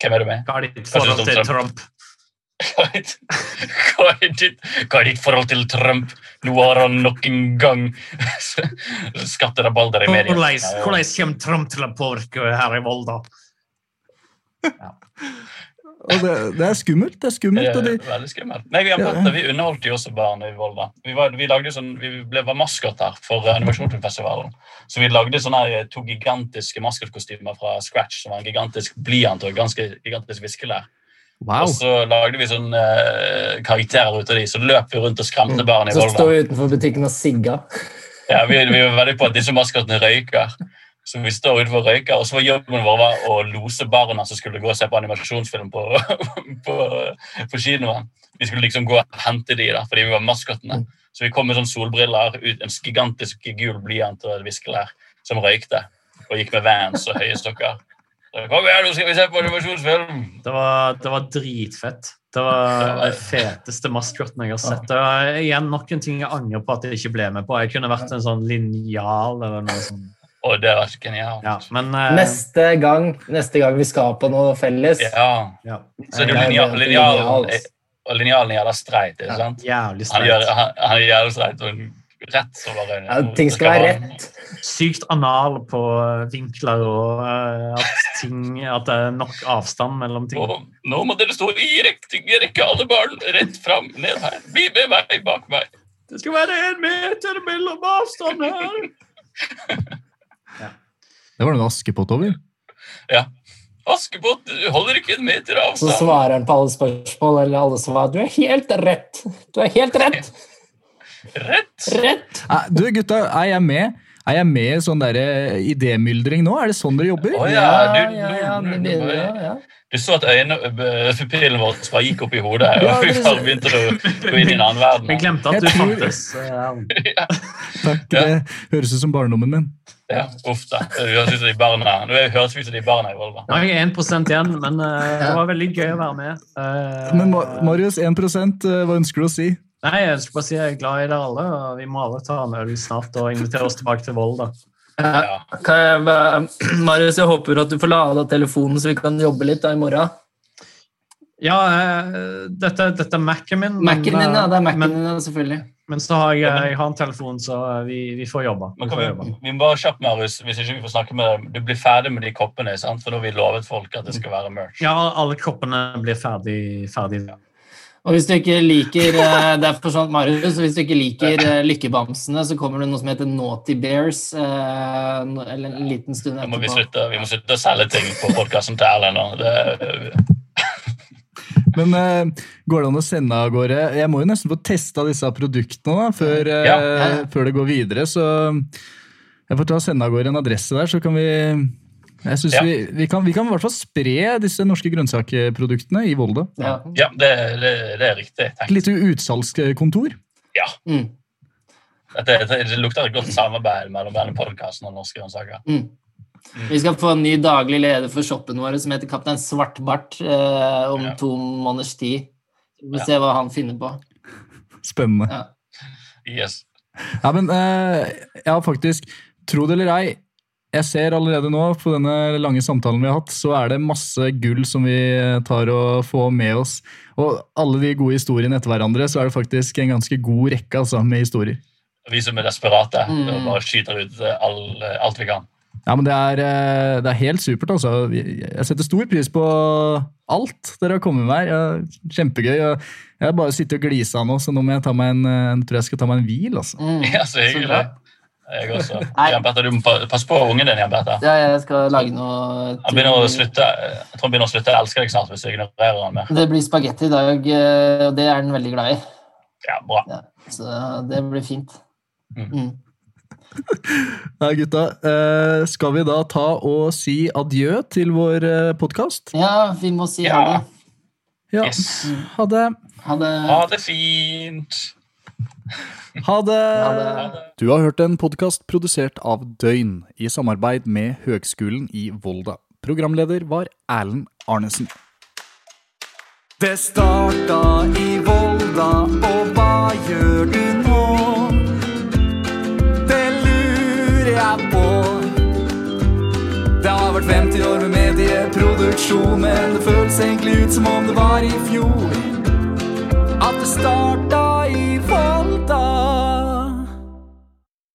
Hvem er du med? Hva er ditt forhold til Trump? Trump? Hva er, ditt, hva, er ditt, hva er ditt forhold til Trump? Nå har han nok en gang *laughs* skatterabalder i media. Hvordan hvordan kommer Trump til å påvirke her i Volda? Og det, det er skummelt. Det er skummelt. Og Det de, er veldig skummelt. Nei, vi, har vi underholdt jo også barn i Volda. Vi, var, vi, lagde sånn, vi ble, var maskoter for animasjonsfilmfestivalen. Så vi lagde sånne her, to gigantiske maskotkostymer fra scratch, som var en gigantisk blyant og ganske gigantisk viskelær. wow. Og så lagde vi sånne uh, karakterer ut av de, så løp vi rundt og skremte barn i Så Volda. står vi utenfor butikken og sigga. Ja, vi, vi var veldig på at disse maskotene røyker. Så vi står utenfor og røyker, og så var jobben vår var å lose barna som skulle gå og se på animasjonsfilm på, *laughs* på, på kinoen. Vi skulle liksom gå og hente de da, fordi vi var maskottene. Så vi kom med sånne solbriller, ut, en gigantisk gul blyant og et viskelær som røykte. Og gikk med vans og høye stokker. Kom igjen, nå skal vi se på animasjonsfilm! Det var, det var dritfett. Det var det feteste maskoten jeg har sett. Det var igjen nok en ting jeg angrer på at jeg ikke ble med på. Jeg kunne vært en sånn linjal eller noe sånt. Og det var så genialt. Ja, men uh, Neste gang, neste gang vi skal på noe felles Ja, ja. så det Ja, er linjalen, linjal. og linjalen er streit, ikke Ja. sant? Jævlig Han, gjør, streit. han, han er jævlig streit og rett så bare ja, Ting skal være rett. Sykt anal på vinkler og eh, at, ting, at det er nok avstand mellom ting. Og nå må dere stå i riktig rekke, alle barn. Rett fram, ned her. Bli med meg, bak meg. Det skal være en meter mellom avstand her! *laughs* Det var noe Askepott over. Ja. Askepott, du holder ikke en meter Så svarer han på alle spørsmål, eller alle svarer Du er helt rett! Du er helt rett! Rett. Rett! rett. Du, gutta, er jeg med? Er jeg med i sånn derre idémyldring nå? Er det sånn dere jobber? Å ja, du, ja, ja, du, du, ja, du, du så at øynepupillen vår bare gikk opp i hodet, og vi bare begynte å gå inn i en annen Jeg verden. glemte at Jeg du tror- fantes. eh, *laughs* Ja, Takk, det høres ut som barndommen min. ja, uff da. Vi høres ut som de barna Nå høres vi ut som de barna i Volva. Nå er jeg 1 igjen, men uh, det var veldig gøy å være med. Uh, Men Marius, 1 eh, hva ønsker du å si? Nei, jeg skulle bare si jeg er glad i dere alle, og vi må alle ta en øl snart og invitere oss tilbake til Volda. Ja. Jeg, bare- Marius, jeg håper at du får lada telefonen, så vi kan jobbe litt da i morgen. Ja, eh, dette, dette er Mac-en min. men, Mac-en din, ja. Det er eh, Mac-en din, selvfølgelig. men så har jeg, jeg har en telefon, så vi, vi får jobbe. Vi får vi, jobbe. vi må bare kjapt, Marius, hvis ikke vi får snakke med deg. Du blir ferdig med de koppene, sant? for nå har vi lovet folk at det skal være merch. Ja, alle koppene blir ferdig, ferdig. Og hvis du ikke liker eh, det er for sånt, Marius, hvis du ikke liker eh, Lykkebamsene, så kommer det noe som heter Naughty Bears eh, eller en liten stund etterpå. må vi slutte, vi må slutte å selge ting på podkasten til Erlend nå. Det, *laughs* Men går det an å sende av gårde Jeg må jo nesten få testa disse produktene da, før, ja, ja. før det går videre. Så jeg får ta og sende av gårde en adresse der, så kan vi jeg synes Ja. vi, vi, kan, vi kan i hvert fall spre disse norske grønnsakproduktene i Volda. Ja. ja, det, det, det er riktig. Et lite utsalgskontor. Ja. Mm, Dette, det, det lukter et godt samarbeid mellom denne podkasten og Norske grønnsaker. mm. Vi skal få en ny daglig leder for shoppen vår som heter Kaptein Svartbart eh, om Ja. to måneders tid. Vi får Ja. se hva han finner på. Spennende. Ja. Yes. Ja, men eh, ja, faktisk, tro det eller ei, jeg ser allerede nå på denne lange samtalen vi har hatt, så er det masse gull som vi tar og får med oss. Og alle de gode historiene etter hverandre, så er det faktisk en ganske god rekke altså, med historier. Vi som er desperate, Mm. og bare skyter ut eh, all, alt vi kan. Ja, men det er, eh, det er helt supert, altså. Jeg setter stor pris på alt dere har kommet med her. Kjempegøy. Jeg har bare sittet og glisa nå, så nå må jeg ta meg en, jeg tror jeg skal ta meg en hvil, altså. Mm. Ja, så Så hyggelig. Jeg også. *laughs* Jan Petter, du må passe på ungen din, Jan Petter. Ja, jeg skal lage noe Han begynner å slutte, jeg tror han begynner å slutte å elske deg snart hvis du ignorerer han mer. Det blir spagetti i dag, eh, og det er han veldig glad i. Ja, bra. Ja, så det blir fint. Mm. Mm. *laughs* Nei, gutta. eh, skal vi da ta og si adjø til vår uh, podkast? Ja, vi må si ha Ja. det. Ja. Yes. Ha det. Ha det. Ha det fint. Ha det. Ha det. Ha det. Du har hørt en podkast produsert av Døgn i samarbeid med Høgskolen i Volda. Programleder var Erlend Arnesen. Det starta i Volda, og hva gjør du nå? Det lurer jeg på. Det har vært 50 år med medieproduksjon, men det føles egentlig ut som om det var i fjor. At det starta